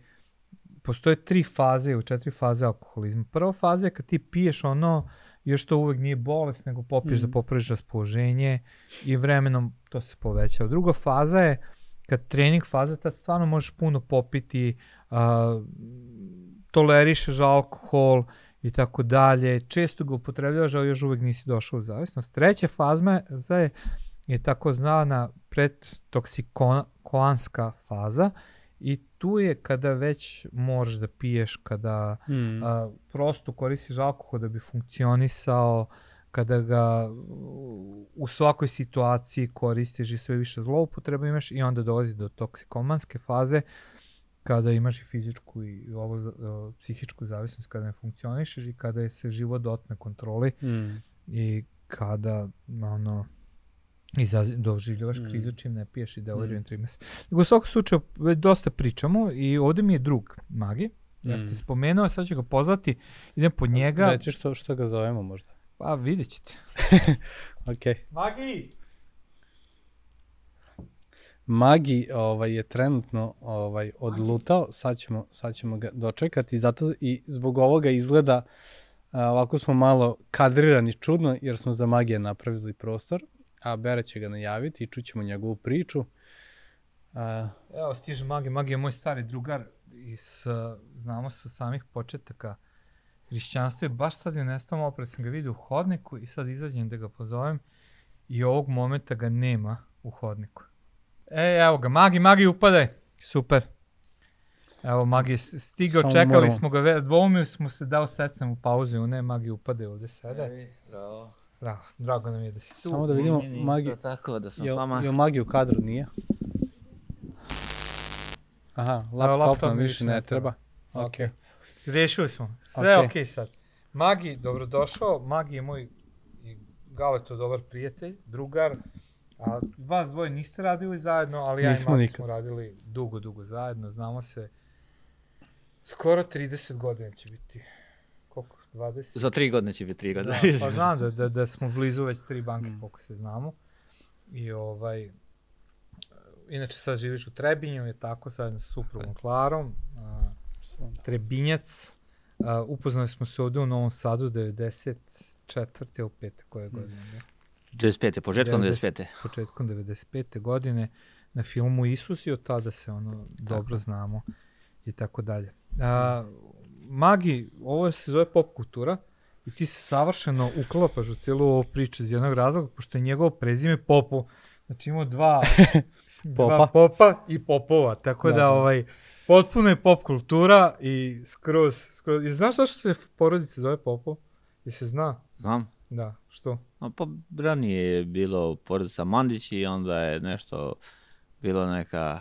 postoje tri faze ili četiri faze alkoholizma. Prva faza je kad ti piješ ono, još to uvek nije bolest, nego popiješ
Mhm.
da popraviš raspoloženje i vremenom to se povećava. Druga faza je kad trening faza, tad stvarno možeš puno popiti, a, tolerišeš alkohol i tako dalje, često ga upotrebljavaš, ali još uvek nisi došao u zavisnost. Treća faza je, je tako znana predtoksikoanska faza i tu je kada već možeš da piješ, kada
Mm.
a, prosto koristiš alkohol da bi funkcionisao, kada ga u- svakoj situaciji koristiš i sve više zloupotreba imaš i onda dolazi do toksikomanske faze kada imaš i fizičku i ovo o, psihičku zavisnost kada ne funkcionišeš i kada je se život otme kontroli
Mm.
i kada ono izazi, doživljavaš
Mm.
krizu čim ne piješ i delirium
Mm.
tremens. Nego u svakom slučaju dosta pričamo i ovde mi je drug Magi. Ja sam ti
Mm.
spomenuo, sad ću ga pozvati, idem po njega.
Reci što, što ga zovemo možda.
Pa vidjet ćete. [laughs]
Okej.
Magi!
Magi ovaj, je trenutno ovaj, odlutao, sad ćemo, sad ćemo ga dočekati, zato i zbog ovoga izgleda ovako smo malo kadrirani čudno, jer smo za Magija napravili prostor, a Bere će ga najaviti i čućemo njegovu priču. A,
Evo, stiže Magi. Magi je moj stari drugar iz, uh, znamo se od samih početaka hrišćanstva i baš sad je nestao malo pre sam ga vidio u hodniku i sad izađem da ga pozovem i ovog momenta ga nema u hodniku. E, evo ga, Magi, Magi, upadaj. Super. Evo, Magi je stigao,
Samo
čekali
moramo-
smo ga, dvoumio smo se dao secam u pauzu, u ne, Magi upade ovde sada.
Bravo.
Drago, drago nam je da si tu.
samo da vidimo,
Meni
Magi,
isto tako da sam
je,
s vama.
je Magi u kadru, nije? Aha, laptop,
laptop
nam više ne treba. Okej.
Rešili smo. Sve okay sad. Magi, dobrodošao. Magi je moj i Galeto dobar prijatelj, drugar. A vas dvoje niste radili zajedno, ali ja i
Nismo
Magi
nikad.
smo radili dugo, dugo zajedno. Znamo se skoro 30 godina će biti. Koliko? 20?
Za tri godine će biti tri
Da,
godine.
pa znam da, da, da smo blizu već tri banke,
Mm.
koliko se znamo. I ovaj, inače sad živiš u Trebinju, je tako, zajedno sa suprugom Klarom. A, Trebinjac. Uh, upoznali smo se ovde u Novom Sadu 94. ili 5. koje godine? Ne?
95. početkom
90.
95.
Početkom 95. godine na filmu Isus i od tada se ono dobro znamo i tako dalje. A, Magi, ovo se zove pop kultura i ti se savršeno uklapaš u cijelu ovu priču iz jednog razloga, pošto je njegovo prezime Popu, Znači imamo dva, [laughs]
Popa.
dva popa i popova, tako da,
Da, da.
ovaj, potpuno je pop kultura i skroz, skroz. I znaš zašto se porodica zove popov? I se zna?
Znam.
Da, što?
No, pa ranije je bilo porodica Mandić i onda je nešto bilo neka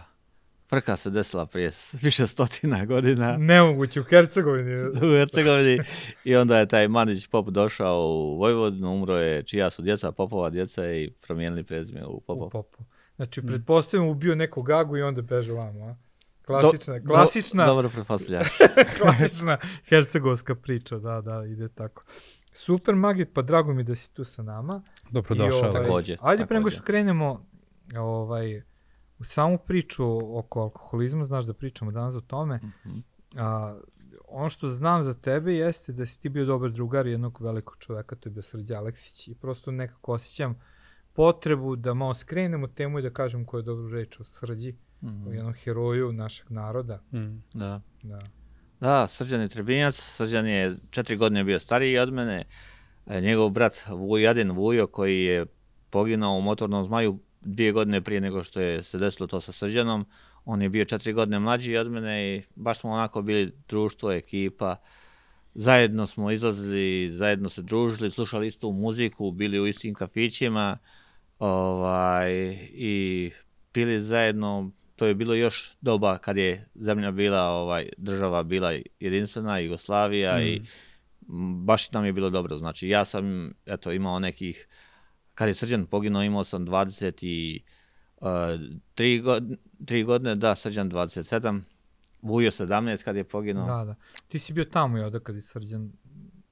frka se desila prije više stotina godina
Nemoguće, u Hercegovini.
u Hercegovini i onda je taj Mandić pop došao u Vojvodinu, umro je čija su djeca, popova djeca i promijenili prezime u
U
popov.
popu. Znači,
Mm.
pretpostavljam ubio nekog gagu i onda beže vamo, a? Klasična,
Do-
klasična,
Do, dobro pretpostavlja. [laughs]
klasična hercegovska priča, da, da, ide tako. Super, Magit, pa drago mi da si tu sa nama.
Dobrodošao.
I, ovaj,
Takođe,
Ajde, pre nego što krenemo ovaj, u samu priču oko alkoholizma, znaš da pričamo danas o tome,
Mhm.
a, ono što znam za tebe jeste da si ti bio dobar drugar jednog velikog čoveka, to je bio Srđa Aleksić i prosto nekako osjećam potrebu da malo skrenemo temu i da kažem koju je dobru reč o Srđi,
Mhm.
o jednom heroju našeg naroda.
Mm.
Da.
Da.
Da, Srđan je Trebinjac, Srđan je četiri godine bio stariji od mene. Njegov brat Vujadin Vujo koji je poginao u motornom zmaju dvije godine prije nego što je se desilo to sa Srđanom. On je bio četiri godine mlađi od mene i baš smo onako bili društvo, ekipa. Zajedno smo izlazili, zajedno se družili, slušali istu muziku, bili u istim kafićima ovaj, i pili zajedno. To je bilo još doba kad je zemlja bila, ovaj, država bila jedinstvena, Jugoslavija i m, baš nam je bilo dobro. Znači ja sam eto, imao nekih, kad je Srđan poginuo imao sam 20 i uh, tri, god, tri godine, da, Srđan 27, Vujo 17 kad je poginuo.
Da, da. Ti si bio tamo i odakle je Srđan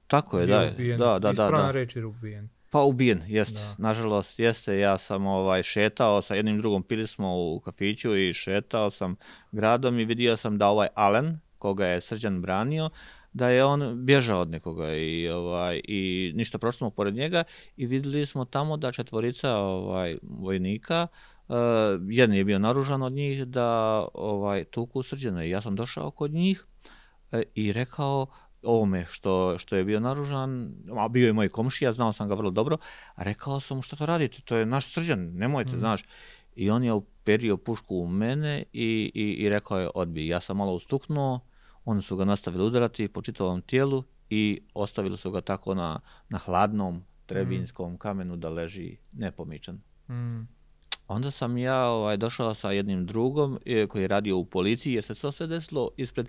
Tako je, da,
ubijen.
da, da, da,
Ispravna
da.
reč je ubijen.
Pa ubijen, jest.
Da.
Nažalost, jeste. Ja sam ovaj šetao sa jednim drugom, pili smo u kafiću i šetao sam gradom i vidio sam da ovaj Alen, koga je Srđan branio, da je on bježao od nekoga i ovaj i ništa prošli smo pored njega i vidjeli smo tamo da četvorica ovaj vojnika Uh, jedan je bio naružan od njih da ovaj tuku srđana ja sam došao kod njih e, i rekao ovome što, što je bio naružan, a bio je moj komšija, znao sam ga vrlo dobro, a rekao sam mu šta to radite, to je naš srđan, nemojte,
Mm.
znaš. I on je uperio pušku u mene i, i, i rekao je odbij. Ja sam malo ustuknuo, oni su ga nastavili udarati po čitavom tijelu i ostavili su ga tako na, na hladnom trebinskom kamenu da leži nepomičan.
Mm.
Onda sam ja ovaj, došao sa jednim drugom e, koji je radio u policiji jer se to sve desilo ispred,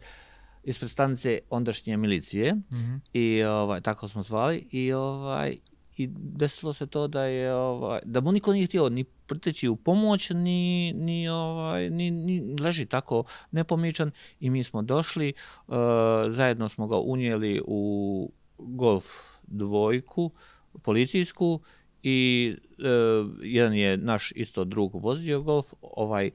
ispred stanice ondašnje milicije
Mhm.
i ovaj, tako smo zvali i ovaj i desilo se to da je ovaj da mu niko nije htio ni priteći u pomoć ni ni ovaj ni, ni leži tako nepomičan i mi smo došli e, zajedno smo ga unijeli u golf dvojku policijsku i e, jedan je naš isto drug vozio golf, ovaj e,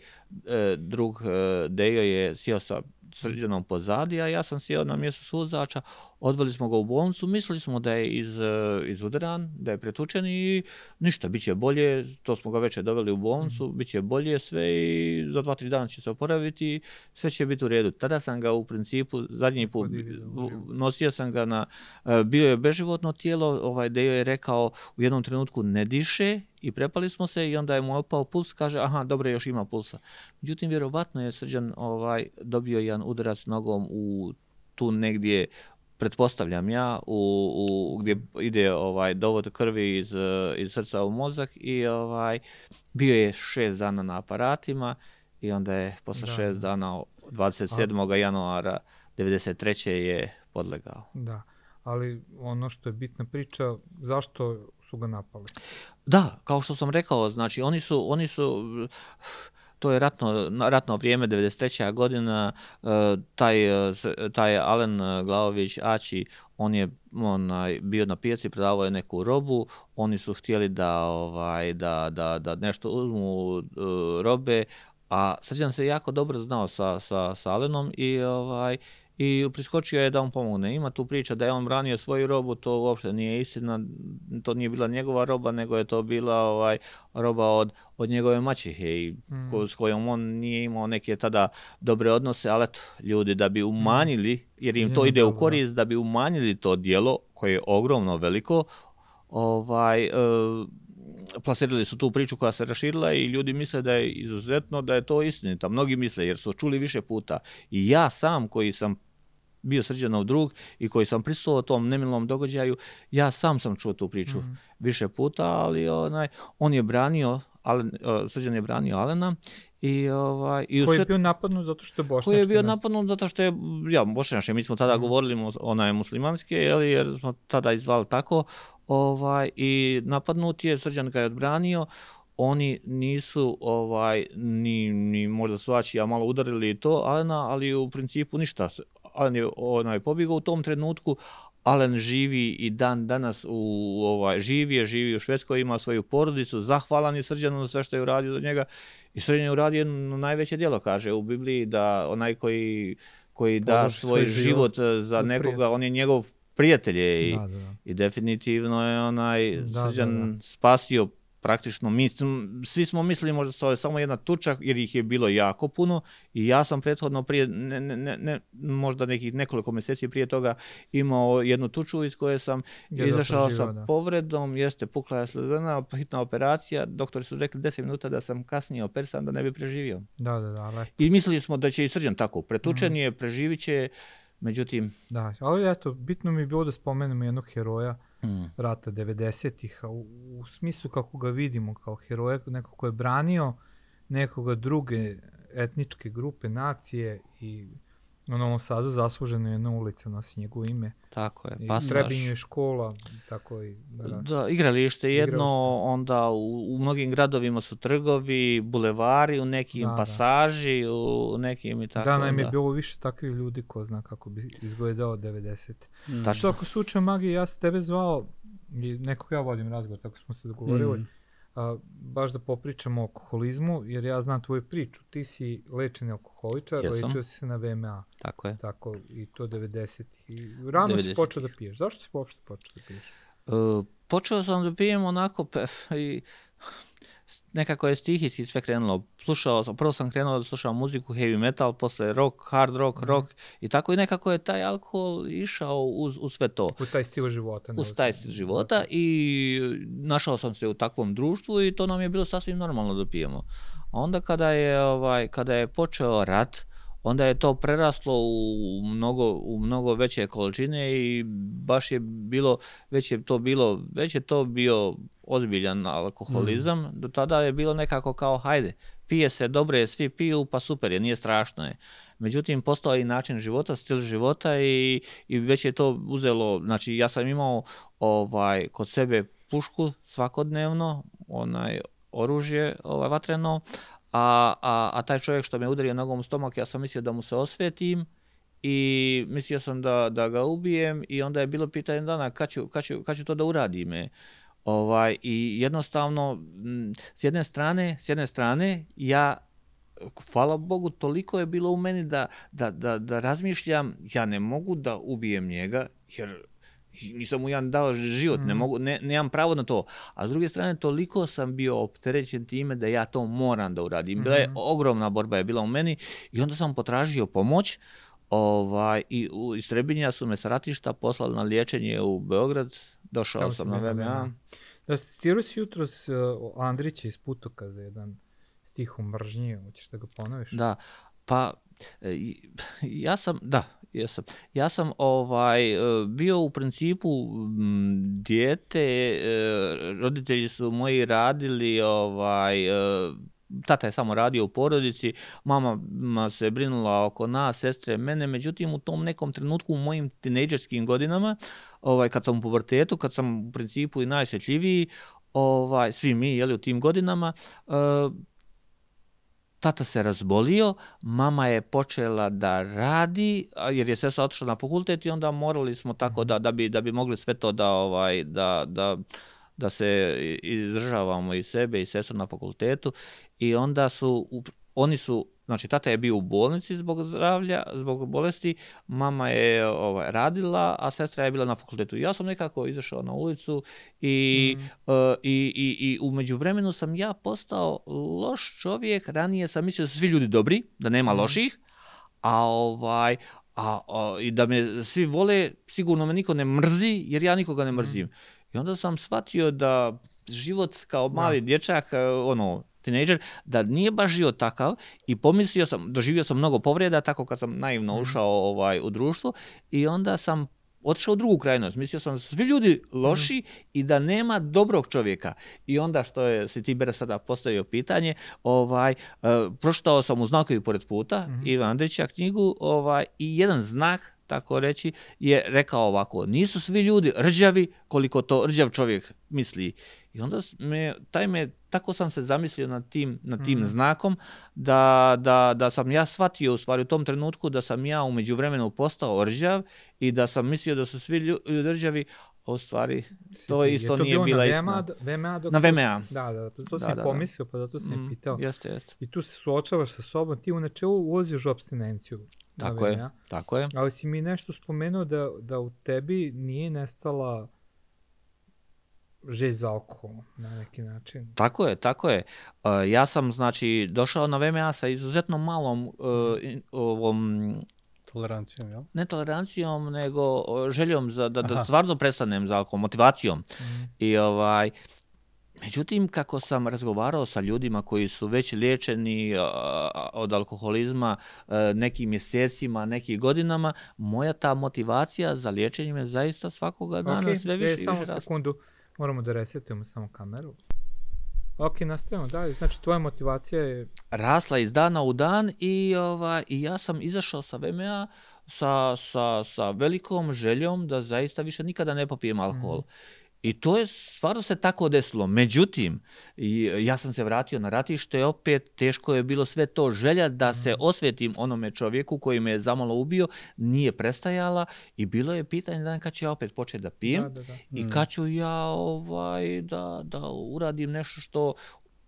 drug e, Dejo je sjeo sa srđanom pozadi, a ja sam sjeo na mjesto suzača, odveli smo ga u bolnicu, mislili smo da je iz, e, izudaran, da je pretučen i ništa, bit će bolje, to smo ga već doveli u bolnicu, bit će bolje sve i za dva, tri dana će se oporaviti, sve će biti u redu. Tada sam ga u principu, zadnji put, nosio sam ga na, e, bio je beživotno tijelo, ovaj Dejo je rekao u jednom trenutku ne diše i prepali smo se i onda je mu opao puls, kaže aha, dobro, još ima pulsa. Međutim, vjerovatno je srđan ovaj, dobio jedan udarac nogom u tu negdje pretpostavljam ja, u, u, gdje ide ovaj dovod krvi iz, iz srca u mozak i ovaj bio je šest dana na aparatima i onda je posle
Da,
šest
da.
dana 27. januara 93. je podlegao.
Da, ali ono što je bitna priča, zašto su ga napali?
Da, kao što sam rekao, znači oni su, oni su to je ratno, ratno vrijeme, 93. godina, e, taj, e, taj Alen Glavović Ači, on je onaj, bio na pijaci, prodavao je neku robu, oni su htjeli da, ovaj, da, da, da nešto uzmu e, robe, a Srđan se jako dobro znao sa, sa, sa Alenom i ovaj, i priskočio je da on pomogne. Ima tu priča da je on branio svoju robu, to uopšte nije istina, to nije bila njegova roba, nego je to bila ovaj roba od, od njegove maćehe i
Mm.
ko, s kojom on nije imao neke tada dobre odnose, ali eto, ljudi da bi umanjili, jer im to ide u
da.
korist, da bi umanjili to dijelo koje je ogromno veliko, ovaj, e, plasirali su tu priču koja se raširila i ljudi misle da je izuzetno da je to istinita. Mnogi misle jer su čuli više puta. I ja sam koji sam bio srđanov drug i koji sam prisustvovao tom nemilnom događaju, ja sam sam čuo tu priču mm. više puta, ali onaj, on je branio, Alen, uh, srđan je branio Alena i ovaj i
koji je bio napadnut zato što je bošnjački.
Koji je bio napadnut zato što je ja bošnjački, mi smo tada mm. govorili onaj muslimanski, jer smo tada izvali tako, ovaj i napadnut je, srđan ga je odbranio, oni nisu ovaj ni, ni možda su a malo udarili to Alena, ali u principu ništa. Alen je onaj pobjegao u tom trenutku, Alen živi i dan danas u ovaj živi je, živi u Švedskoj, ima svoju porodicu, zahvalan je Srđanu za sve što je uradio za njega i Srđan je uradio jedno najveće djelo, kaže u Bibliji da onaj koji koji da svoj, svoj život, život za nekoga, on je njegov prijatelj je i, da, da, da. i definitivno je onaj da, Srđan da, da. spasio praktično mi, svi smo mislili možda to je samo jedna tuča jer ih je bilo jako puno i ja sam prethodno prije ne, ne, ne, možda nekih nekoliko mjeseci prije toga imao jednu tuču iz koje sam je izašao sa da. povredom, jeste pukla je sledena, hitna operacija, doktori su rekli 10 minuta da sam kasnije operisan da ne bi preživio.
Da, da, da. Ale...
I mislili smo da će i srđan tako, pretučen mm. je, preživit će, međutim...
Da, ali eto, bitno mi je bilo da spomenemo jednog heroja mm. rata 90-ih, u, u smislu kako ga vidimo kao heroja, neko ko je branio nekoga druge etničke grupe, nacije i u Novom Sadu zasluženo jedna ulica nosi njegovo ime.
Tako je.
Pa I Trebinju je škola, tako i...
Da, da igralište jedno, igralište. onda u, u mnogim gradovima su trgovi, bulevari, u nekim da, da. pasaži, da. u nekim i tako.
Da, da. je bilo više takvih ljudi ko zna kako bi izgledao 90. Mm. Tačno. Što ako se magije, ja sam tebe zvao, nekog ja vodim razgovor, tako smo se dogovorili, mm a, baš da popričamo o alkoholizmu, jer ja znam tvoju priču. Ti si lečeni alkoholičar, Jesam. lečio si se na VMA.
Tako je.
Tako, i to 90. I rano 90. si počeo da piješ. Zašto si uopšte počeo da piješ?
Uh, počeo sam da pijem onako pe, i nekako je stihijski sve krenulo. Slušao sam, prvo sam krenuo da slušam muziku, heavy metal, posle rock, hard rock, mm. rock i tako i nekako je taj alkohol išao uz, uz sve to.
U taj stil života.
Uz taj stil života i našao sam se u takvom društvu i to nam je bilo sasvim normalno da pijemo. A onda kada je, ovaj, kada je počeo rat, onda je to preraslo u mnogo, u mnogo veće količine i baš je bilo, već je to bilo, već je to bio ozbiljan alkoholizam, mm. do tada je bilo nekako kao hajde, pije se, dobro je, svi piju, pa super je, nije strašno je. Međutim, postao je i način života, stil života i, i već je to uzelo, znači ja sam imao ovaj kod sebe pušku svakodnevno, onaj oružje ovaj, vatreno, a, a, a taj čovjek što me udario nogom u stomak, ja sam mislio da mu se osvetim i mislio sam da, da ga ubijem i onda je bilo pitanje dana kad ću, kad ću, kad ću to da uradime. Ovaj, I jednostavno, s jedne strane, s jedne strane, ja hvala Bogu, toliko je bilo u meni da, da, da, da razmišljam, ja ne mogu da ubijem njega, jer nisam mu ja dao život, mm. ne mogu, ne, nemam pravo na to. A s druge strane, toliko sam bio opterećen time da ja to moram da uradim. Bila je mm. ogromna borba je bila u meni i onda sam potražio pomoć ovaj, i u, iz Trebinja su me sa ratišta poslali na liječenje u Beograd, došao Evo sam na VMA.
Da, citirao si jutro s uh, Andrića iz Putokaza, jedan stih o mržnji, hoćeš da ga ponoviš?
Da, pa e, ja sam, da, jesam. Ja sam ovaj e, bio u principu dijete, e, roditelji su moji radili ovaj tata je samo radio u porodici, mama se brinula oko nas, sestre, mene, međutim u tom nekom trenutku u mojim tinejdžerskim godinama, ovaj, kad sam u pubertetu, kad sam u principu i najosjetljiviji, ovaj, svi mi jeli, u tim godinama, uh, tata se razbolio, mama je počela da radi, jer je sestra otišla na fakultet i onda morali smo tako da, da, bi, da bi mogli sve to da, ovaj, da, da da se izdržavamo i sebe i sestru na fakultetu. I onda su, oni su, znači tata je bio u bolnici zbog zdravlja, zbog bolesti, mama je ovaj, radila, a sestra je bila na fakultetu. Ja sam nekako izašao na ulicu i, mm. uh, i, i, i umeđu vremenu sam ja postao loš čovjek, ranije sam mislio da su svi ljudi dobri, da nema mm. loših, a ovaj, a, a, i da me svi vole, sigurno me niko ne mrzi, jer ja nikoga ne mrzim. Mm. I onda sam shvatio da život kao mali dječak, e, ono, tinejdžer, da nije baš život takav i pomislio sam, doživio sam mnogo povreda tako kad sam naivno
Mhm.
ušao ovaj, u društvo i onda sam otišao u drugu krajnost. Mislio sam da su svi ljudi loši i da nema dobrog čovjeka. I onda što je si ti Bera sada postavio pitanje, ovaj, uh, pročitao sam u znakovi pored puta Ivan Andrića knjigu ovaj, i jedan znak tako reći, je rekao ovako, nisu svi ljudi rđavi koliko to rđav čovjek misli. I onda me, taj me, tako sam se zamislio nad tim, nad tim znakom, da, da, da sam ja shvatio u stvari u tom trenutku da sam ja u međuvremenu postao rđav i da sam mislio da su svi lju- ljudi rđavi, a u stvari to
Je
isto
to
nije bila
na
istina.
VMA, dok
Na
si-
VMA.
Da, da, pa to
Da,
sam
da, da.
pomislio, pa zato sam
Mm,
pitao.
Jeste, jeste.
I tu se suočavaš sa sobom, ti u načelu ulaziš u abstinenciju.
Tako je,
VMA.
tako je.
Ali si mi nešto spomenuo da, da u tebi nije nestala žeć za alkoholom na neki način.
Tako je, tako je. Uh, ja sam, znači, došao na VMA sa izuzetno malom uh, in- ovom
Tolerancijom, jel?
ne tolerancijom, nego uh, željom za, da, da stvarno prestanem za alkohol, motivacijom.
Mhm.
I ovaj, međutim, kako sam razgovarao sa ljudima koji su već liječeni od alkoholizma e, nekim mjesecima, nekim godinama, moja ta motivacija za liječenje me zaista svakoga dana
Ok,
sve više
e, samo
više rasla.
sekundu, moramo da resetujemo samo kameru. Ok, nastavimo dalje. Znači, tvoja motivacija je...
rasla iz dana u dan i, ovaj, i ja sam izašao sa VMA sa, sa, sa velikom željom da zaista više nikada ne popijem alkohol. I to je stvarno se tako desilo. Međutim, i ja sam se vratio na ratište, opet teško je bilo sve to želja da se osvetim onome čovjeku koji me je zamalo ubio, nije prestajala i bilo je pitanje da kad ću ja opet početi da pijem
Da, da, da.
i kad ću ja ovaj, da, da uradim nešto što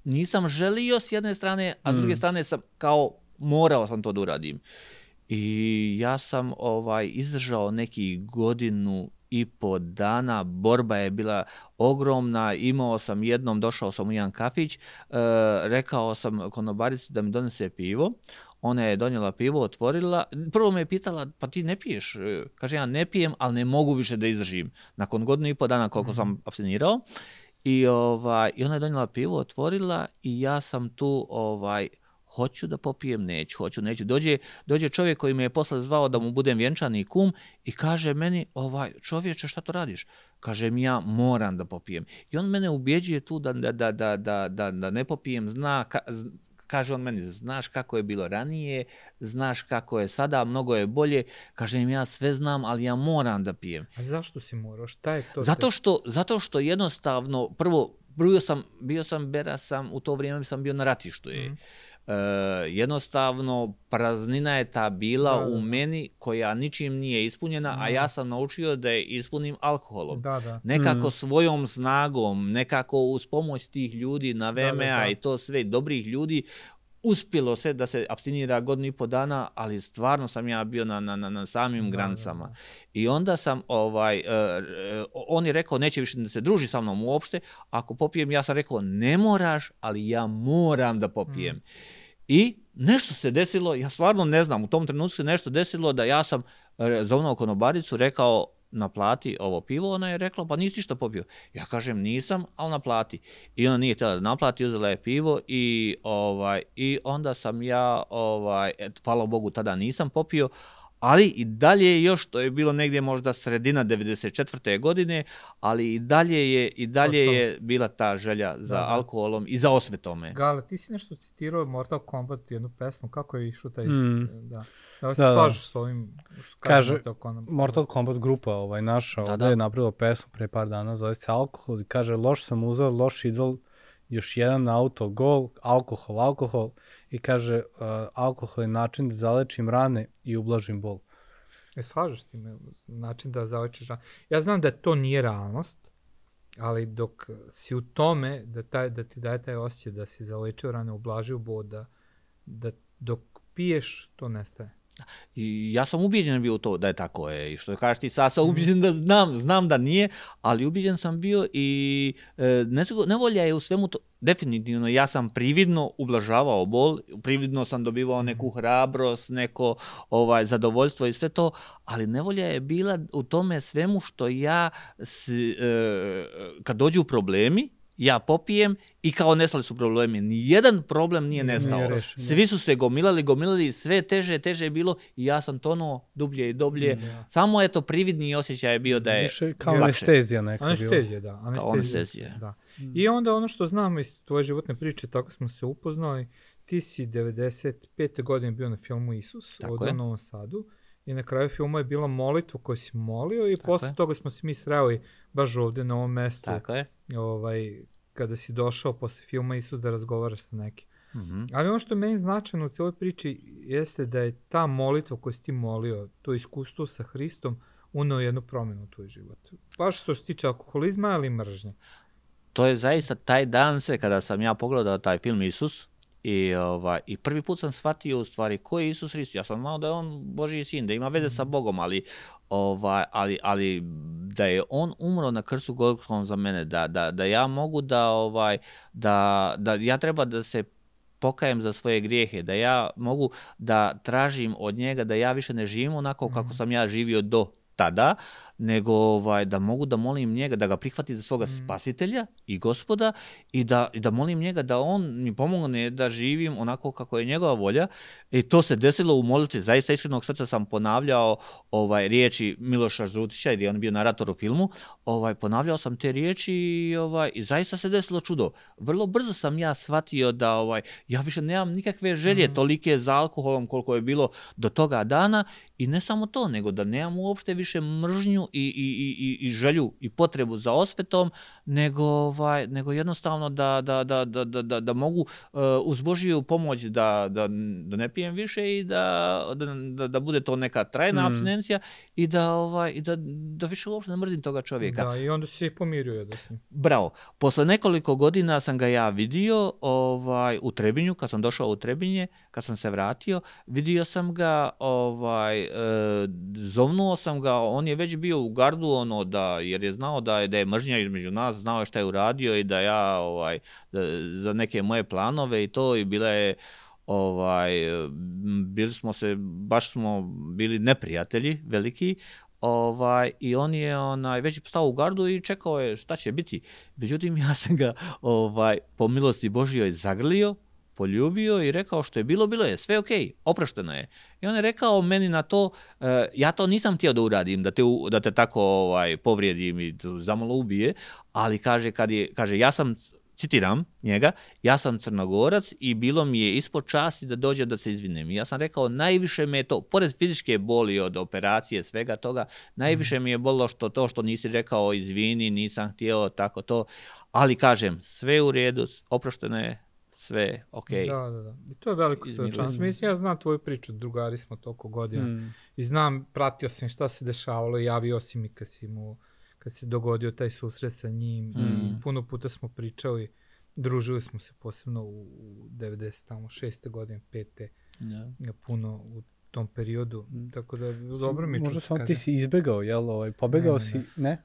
nisam želio s jedne strane, a s druge strane sam kao morao sam to da uradim. I ja sam ovaj izdržao neki godinu i po dana, borba je bila ogromna, imao sam jednom, došao sam u jedan kafić, e, rekao sam konobarici da mi donese pivo, ona je donijela pivo, otvorila, prvo me je pitala, pa ti ne piješ? E, Kaže, ja ne pijem, ali ne mogu više da izdržim. Nakon godinu i po dana koliko sam abstinirao, i, ovaj, I ona je donijela pivo, otvorila i ja sam tu ovaj, hoću da popijem, neću, hoću, neću. Dođe, dođe čovjek koji me je posle zvao da mu budem vjenčani kum i kaže meni, ovaj, čovječe, šta to radiš? Kažem, ja moram da popijem. I on mene ubjeđuje tu da, da, da, da, da, da, da ne popijem, zna, ka, kaže on meni, znaš kako je bilo ranije, znaš kako je sada, mnogo je bolje. Kažem, ja sve znam, ali ja moram da pijem.
A zašto si morao? Šta je to?
Zato što, zato što jednostavno, prvo, bio sam, bio sam Bera sam, u to vrijeme sam bio na ratištu. Je.
Mhm.
E, jednostavno, praznina je ta bila
Da, da,
u
da.
meni koja ničim nije ispunjena, a ja sam naučio da je ispunim alkoholom.
Da, da.
Nekako
Mm.
svojom snagom, nekako uz pomoć tih ljudi na
Da, da,
VMA
da.
i to sve dobrih ljudi, uspjelo se da se abstinira godinu i po dana, ali stvarno sam ja bio na, na, na, na samim
Da,
granicama.
da, da.
I onda sam, ovaj, e, on je rekao, neće više da se druži sa mnom uopšte, ako popijem, ja sam rekao, ne moraš, ali ja moram da popijem.
Mm.
I nešto se desilo, ja stvarno ne znam, u tom trenutku se nešto desilo da ja sam e, zovnuo konobaricu, rekao, naplati ovo pivo, ona je rekla, pa nisi što popio. Ja kažem, nisam, ali naplati. I ona nije htjela da naplati, uzela je pivo i, ovaj, i onda sam ja, ovaj, et, hvala Bogu, tada nisam popio, ali i dalje još, to je bilo negdje možda sredina 94. godine, ali i dalje je, i dalje
Ostalo.
je bila ta želja za
Da, da.
alkoholom i za osvetome.
Gale, ti si nešto citirao Mortal Kombat, jednu pesmu, kako je išao taj...
Mm.
Da. Da se
Da, da.
slažeš s ovim što kaže,
Kaže,
Mortal Kombat?
Mortal Kombat grupa ovaj, naša,
Da,
da,
da.
je napravila pesmu pre par dana, zove se Alkohol i kaže loš sam uzeo, loš idol, još jedan auto, gol, alkohol, alkohol i kaže uh, alkohol je način da zalečim rane i ublažim bol.
E, slažeš ti me, način da zalečiš ran- Ja znam da to nije realnost, ali dok si u tome, da, taj, da ti daje taj osjećaj da si zalečio rane, ublažio bol, da, da dok piješ, to nestaje.
I ja sam ubijeđen bio u to da je tako je. I što kažeš ti, sad sam ubijeđen da znam, znam da nije, ali ubijeđen sam bio i e, nevolja je u svemu to, definitivno, ja sam prividno ublažavao bol, prividno sam dobivao neku hrabrost, neko ovaj, zadovoljstvo i sve to, ali nevolja je bila u tome svemu što ja, s, e, kad dođu problemi, ja popijem i kao nestali su problemi. Nijedan problem nije nestao.
Nije rešen, da.
Svi su se gomilali, gomilali, sve teže, teže je bilo i ja sam tonuo dublje i dublje.
Da.
Samo je to prividni osjećaj je bio da je
Više kao
lakše.
anestezija neka bila.
Anestezija, da. Anestezija.
anestezija.
Da. I onda ono što znamo iz tvoje životne priče, tako smo se upoznali, ti si 95. godine bio na filmu Isus
Tako
od
je.
Novom Sadu i na kraju filma je bila molitva koju si molio i
Tako
posle
je.
toga smo se mi sreli baš ovde na ovom mestu
Tako je.
Ovaj, kada si došao posle filma Isus da razgovaraš sa nekim.
Mhm.
Ali ono što je meni značajno u cijeloj priči jeste da je ta molitva koju si ti molio, to iskustvo sa Hristom, uneo jednu promjenu u tvoj život. Baš što se tiče alkoholizma, ali mržnje.
to je zaista taj dan se kada sam ja pogledao taj film Isus i ovaj i prvi put sam shvatio u stvari ko je Isus Hrist. Ja sam znao da je on Božji sin, da ima veze sa Bogom, ali ovaj ali ali da je on umro na krstu Golgotskom za mene, da da da ja mogu da ovaj da da ja treba da se pokajem za svoje grijehe, da ja mogu da tražim od njega da ja više ne živim onako kako sam ja živio do tada, nego ovaj, da mogu da molim njega da ga prihvati za svoga spasitelja i gospoda i da, i da molim njega da on mi pomogne da živim onako kako je njegova volja. I to se desilo u molitvi, zaista iskrenog srca sam ponavljao ovaj riječi Miloša Žutića jer je on bio narator u filmu, ovaj ponavljao sam te riječi i ovaj i zaista se desilo čudo. Vrlo brzo sam ja shvatio da ovaj ja više nemam nikakve želje tolike za alkoholom koliko je bilo do toga dana. I ne samo to, nego da nemam uopšte više mržnju i, i, i, i- želju i potrebu za osvetom, nego, ovaj, nego jednostavno da, da, da, da, da, da, da mogu uh, uz Božiju pomoć da, da, da ne pijem više i da, da, da, da bude to neka trajna
Mm.
abstinencija i da, ovaj, i da, da više uopšte ne mrzim toga čovjeka.
Da, i onda si se i pomirio jedno s njim.
Bravo. Posle nekoliko godina sam ga ja vidio ovaj, u Trebinju, kad sam došao u Trebinje, kad sam se vratio, vidio sam ga, ovaj, e, zovnuo sam ga, on je već bio u gardu, ono, da, jer je znao da je, da je mržnja između nas, znao je šta je uradio i da ja, ovaj, da, za neke moje planove i to, i bila je, ovaj, bili smo se, baš smo bili neprijatelji veliki, ovaj, i on je onaj, već stao u gardu i čekao je šta će biti. Međutim, ja sam ga ovaj, po milosti Božijoj zagrlio, poljubio i rekao što je bilo, bilo je, sve ok, oprošteno je. I on je rekao meni na to, e, ja to nisam htio da uradim, da te, da te tako ovaj, povrijedim i da zamalo ubije, ali kaže, kad je, kaže, ja sam citiram njega, ja sam crnogorac i bilo mi je ispod časti da dođe da se izvinem. I ja sam rekao, najviše me je to, pored fizičke boli od operacije, svega toga, najviše mi je bolilo što to što nisi rekao izvini, nisam htio, tako to, ali kažem, sve u redu, oprošteno je, sve je okej.
Da, da, da. I to je veliko
se.
Mislim, ja znam tvoju priču, drugari smo toliko godina.
Mm.
I znam, pratio sam šta se dešavalo, javio si mi kad si mu, kad se dogodio taj susret sa njim.
Mm.
I puno puta smo pričali, družili smo se posebno u, u 90, tamo, šeste godine, pete,
Da.
puno u tom periodu. Tako da, dobro mi
Možda samo ti si izbegao, jel? Ovaj, pobegao
Ne, ne,
si, ne?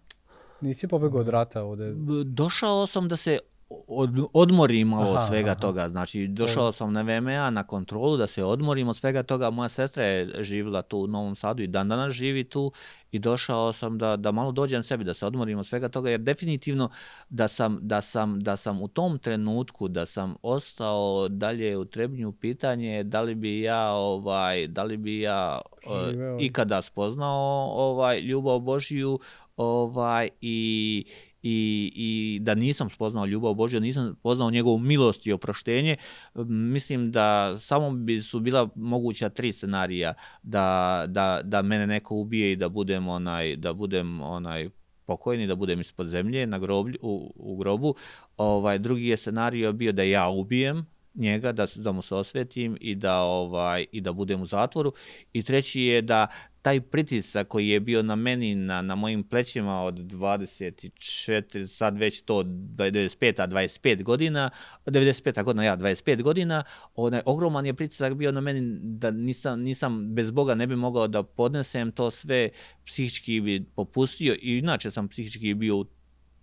Nisi pobegao od rata ovde?
Došao sam da se od, odmorim malo od svega
aha.
toga. Znači, došao sam na VMA na kontrolu da se odmorim od svega toga. Moja sestra je živjela tu u Novom Sadu i dan danas živi tu i došao sam da, da malo dođem sebi, da se odmorim od svega toga, jer definitivno da sam, da sam, da sam u tom trenutku, da sam ostao dalje u Trebnju, pitanje je da li bi ja, ovaj, da li bi ja
Živeo.
ikada spoznao ovaj, ljubav Božiju ovaj, i, i, i da nisam spoznao ljubav Božju, nisam spoznao njegovu milost i oproštenje, mislim da samo bi su bila moguća tri scenarija da, da, da mene neko ubije i da budem onaj da budem onaj pokojni, da budem ispod zemlje na groblju, u, u grobu. Ovaj drugi je scenario bio da ja ubijem njega, da, da mu se osvetim i da ovaj i da budem u zatvoru. I treći je da taj pritisak koji je bio na meni, na, na mojim plećima od 24, sad već to 95, a 25 godina, 95 godina, ja, 25 godina, onaj ogroman je pritisak bio na meni da nisam, nisam bez Boga ne bi mogao da podnesem to sve, psihički bi popustio. I inače sam psihički bio u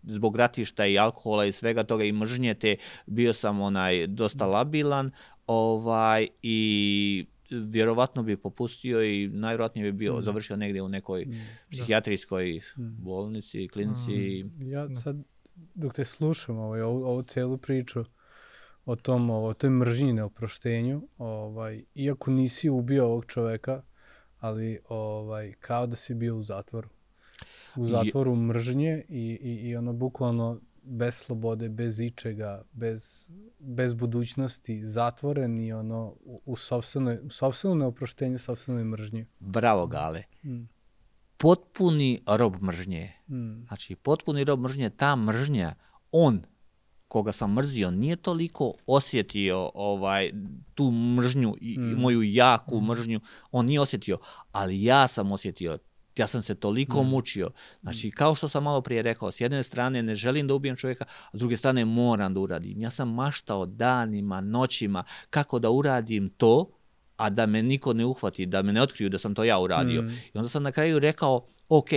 zbog ratišta i alkohola i svega toga i mržnje te bio sam onaj dosta labilan ovaj i vjerovatno bi popustio i najvjerojatnije bi bio
Da.
završio negdje u nekoj
Mm.
psihijatrijskoj
Mm.
bolnici, klinici.
Ja sad dok te slušam ovaj, ovu, ovu celu priču o tom, o toj mržnji neoproštenju, ovaj, iako nisi ubio ovog čoveka, ali ovaj, kao da si bio u zatvoru. U zatvoru mržnje i, i, i ono bukvalno bez slobode, bez ičega, bez, bez budućnosti, zatvoren i ono u, u sobstvenoj, u sobstvenom neoproštenju, sobstvenoj mržnji.
Bravo, Gale.
Mm.
Potpuni rob mržnje.
Mm.
Znači, potpuni rob mržnje, ta mržnja, on koga sam mrzio nije toliko osjetio ovaj tu mržnju i mm. moju jaku mm. mržnju on nije osjetio ali ja sam osjetio ja sam se toliko mm. mučio. Znači, kao što sam malo prije rekao, s jedne strane ne želim da ubijem čovjeka, a s druge strane moram da uradim. Ja sam maštao danima, noćima, kako da uradim to, a da me niko ne uhvati, da me ne otkriju da sam to ja uradio. Mm. I onda sam na kraju rekao, ok,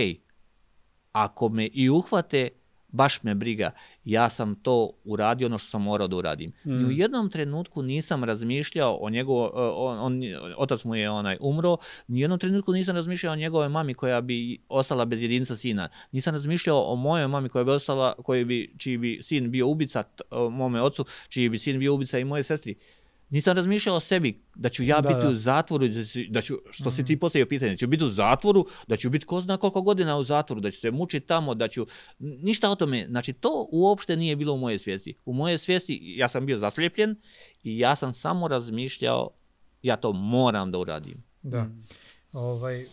ako me i uhvate, baš me briga, ja sam to uradio ono što sam morao da uradim. Mm. Ni u jednom trenutku nisam razmišljao o njegovo, on, on, otac mu je onaj umro, ni u jednom trenutku nisam razmišljao o njegove mami koja bi ostala bez jedinca sina. Nisam razmišljao o mojoj mami koja bi ostala, koji bi, čiji bi sin bio ubica, mome ocu, čiji bi sin bio ubica i moje sestri. Nisam razmišljao o sebi da ću ja da, biti da. u zatvoru, da, ću, da ću, što mm. si ti postavio pitanje, da ću biti u zatvoru, da ću biti ko zna koliko godina u zatvoru, da ću se mučiti tamo, da ću, ništa o tome, znači to uopšte nije bilo u moje svijesti. U moje svijesti ja sam bio zaslijepljen i ja sam samo razmišljao, ja to moram da uradim.
Da. Mm. Ovaj,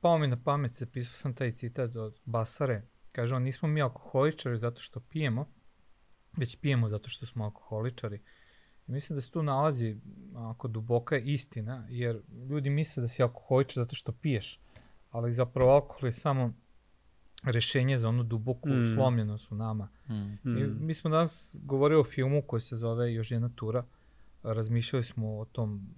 pao mi na pamet se pisao sam taj citat od Basare, kaže on, nismo mi alkoholičari zato što pijemo, već pijemo zato što smo alkoholičari. Mislim da se tu nalazi ako duboka istina, jer ljudi misle da si alkoholičar zato što piješ, ali zapravo alkohol je samo rešenje za onu duboku mm. slomljenost u nama. Mm. I mi smo danas govorili o filmu koji se zove Još jedna tura. Razmišljali smo o tom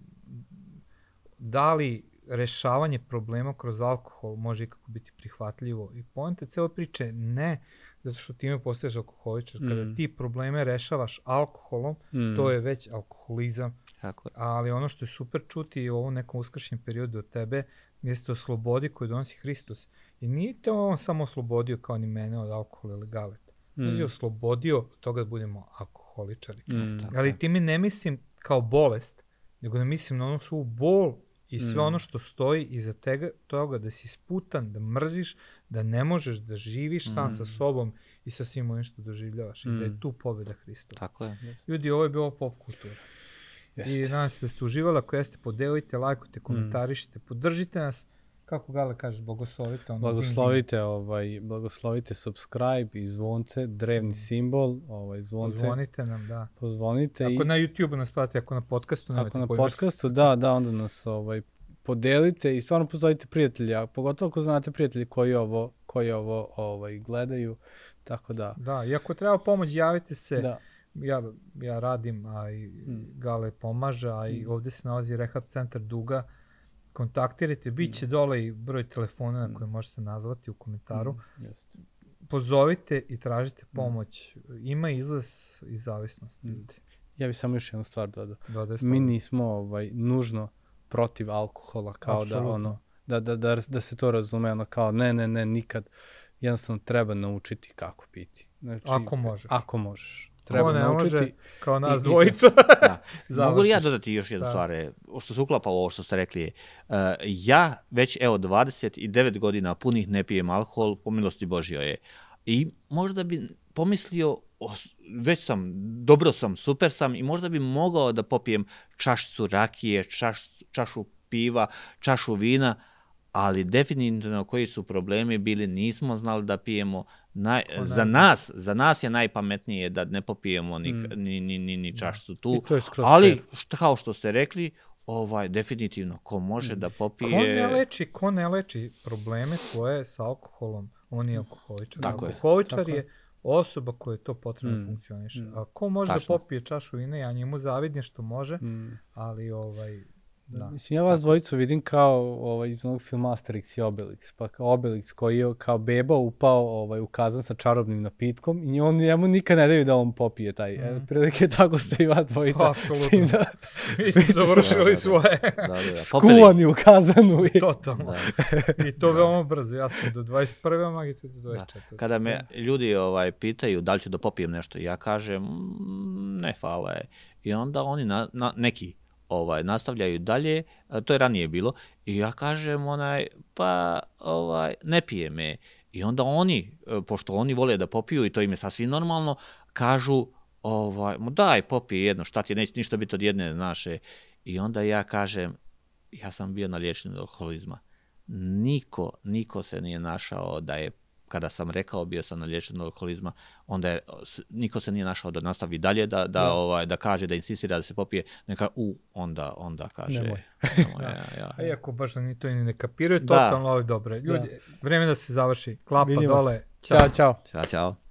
da li rešavanje problema kroz alkohol može ikako biti prihvatljivo. I pojente cele priče ne, zato što time postaješ alkoholičar. Mm. Kada ti probleme rešavaš alkoholom, mm. to je već alkoholizam.
Tako.
Ali ono što je super čuti u ovom nekom uskršnjem periodu od tebe, jeste o slobodi koju donosi Hristos. I nije te on samo oslobodio kao ni mene od alkohola ili galeta. Mm. On je oslobodio od toga da budemo alkoholičari. Mm. Ali time ne mislim kao bolest, nego da mislim na onu svu bol i sve mm. ono što stoji iza tega, toga da si sputan, da mrziš, da ne možeš da živiš mm. sam sa mm. sobom i sa svim onim što doživljavaš mm. i da je mm. tu pobeda Hristova.
Tako je.
Jeste. Ljudi, ovo je bilo pop kultura. Jeste. I nadam se da ste uživali, ako jeste, podelite, lajkujte, mm. komentarišite, mm. podržite nas, kako Gale kaže, blagoslovite. Ono,
blagoslovite, ding, ovaj, blagoslovite subscribe i zvonce, drevni simbol, ovaj, zvonce.
Pozvonite nam, da.
Pozvonite.
Ako i, na YouTube nas pratite, ako na podcastu,
Ako na podcastu, da, da, onda nas ovaj, podelite i stvarno pozovite prijatelja, pogotovo ako znate prijatelji koji ovo, koji ovo ovaj, gledaju, tako da.
Da, i ako treba pomoć, javite se. Da. Ja, ja radim, a i mm. Gale pomaže, a i mm. ovde se nalazi Rehab centar Duga, kontaktirajte, bit će mm. dole i broj telefona na mm. koje možete nazvati u komentaru. Mm,
jeste.
Pozovite i tražite pomoć. Ima izlaz iz zavisnosti. Mm.
Ja bih samo još jednu stvar dodao. Mi nismo ovaj, nužno protiv alkohola, kao da Absolutno. da ono, da, da, da, da se to razume, ono kao ne, ne, ne, nikad. Jednostavno treba naučiti kako piti.
Znači, ako može.
Ako možeš treba
Ko
ne naučiti. Može,
kao nas dvojica. [laughs]
da. [laughs] Mogu li ja dodati još jednu da. stvar, e, što se uklapa ovo što ste rekli, uh, ja već evo 29 godina punih ne pijem alkohol, po milosti Božjoj je. I možda bi pomislio, već sam, dobro sam, super sam i možda bi mogao da popijem čašicu rakije, čaš, čašu piva, čašu vina, ali definitivno koji su problemi bili, nismo znali da pijemo. Naj, za nas, za nas je najpametnije da ne popijemo ni, mm. ni, ni, ni, ni da. čašcu tu, ali šta, kao što ste rekli, ovaj definitivno ko može mm. da popije
ko ne leči ko ne leči probleme svoje sa alkoholom on je alkoholičar tako alkoholičar je, je osoba koja je to potrebno mm. funkcioniše mm. a ko može da Tačno. da popije čašu vina ja njemu zavidim što može mm. ali ovaj Da.
Mislim, ja vas dvojicu vidim kao ovaj, iz onog filma Asterix i Obelix, pa kao Obelix koji je kao beba upao ovaj, u kazan sa čarobnim napitkom i on njemu nikad ne daju da on popije taj. Mm. E, prilike tako ste i vas dvojica.
Apsolutno.
Tim da [laughs]
Mi smo završili
Da, da.
svoje.
Da, da, da. Popili.
skuvani u kazanu. I...
Totalno.
Da.
I to veoma brzo. Ja sam do 21. magite do 24.
Kada me ljudi ovaj pitaju da li ću da popijem nešto, ja kažem "Mm, ne hvala. je." I onda oni na, na, neki ovaj nastavljaju dalje, to je ranije bilo i ja kažem onaj pa ovaj ne pije me. I onda oni e, pošto oni vole da popiju i to im je sasvim normalno, kažu ovaj mu daj popij jedno, šta ti neće ništa biti od jedne naše. I onda ja kažem ja sam bio na liječenju alkoholizma. Niko, niko se nije našao da je kada sam rekao bio sam na liječenju od alkoholizma, onda je, niko se nije našao da nastavi dalje, da, da,
Da.
ovaj, da kaže, da insistira da se popije, neka u, onda, onda kaže.
Nemoj.
nemoj, [laughs] ja, ja.
A iako baš ni to ni ne kapiraju,
Da.
totalno ali dobro. Ljudi, vreme da se završi. Klapa
Vidimo se.
dole.
Ćao, čao.
Ćao, čao.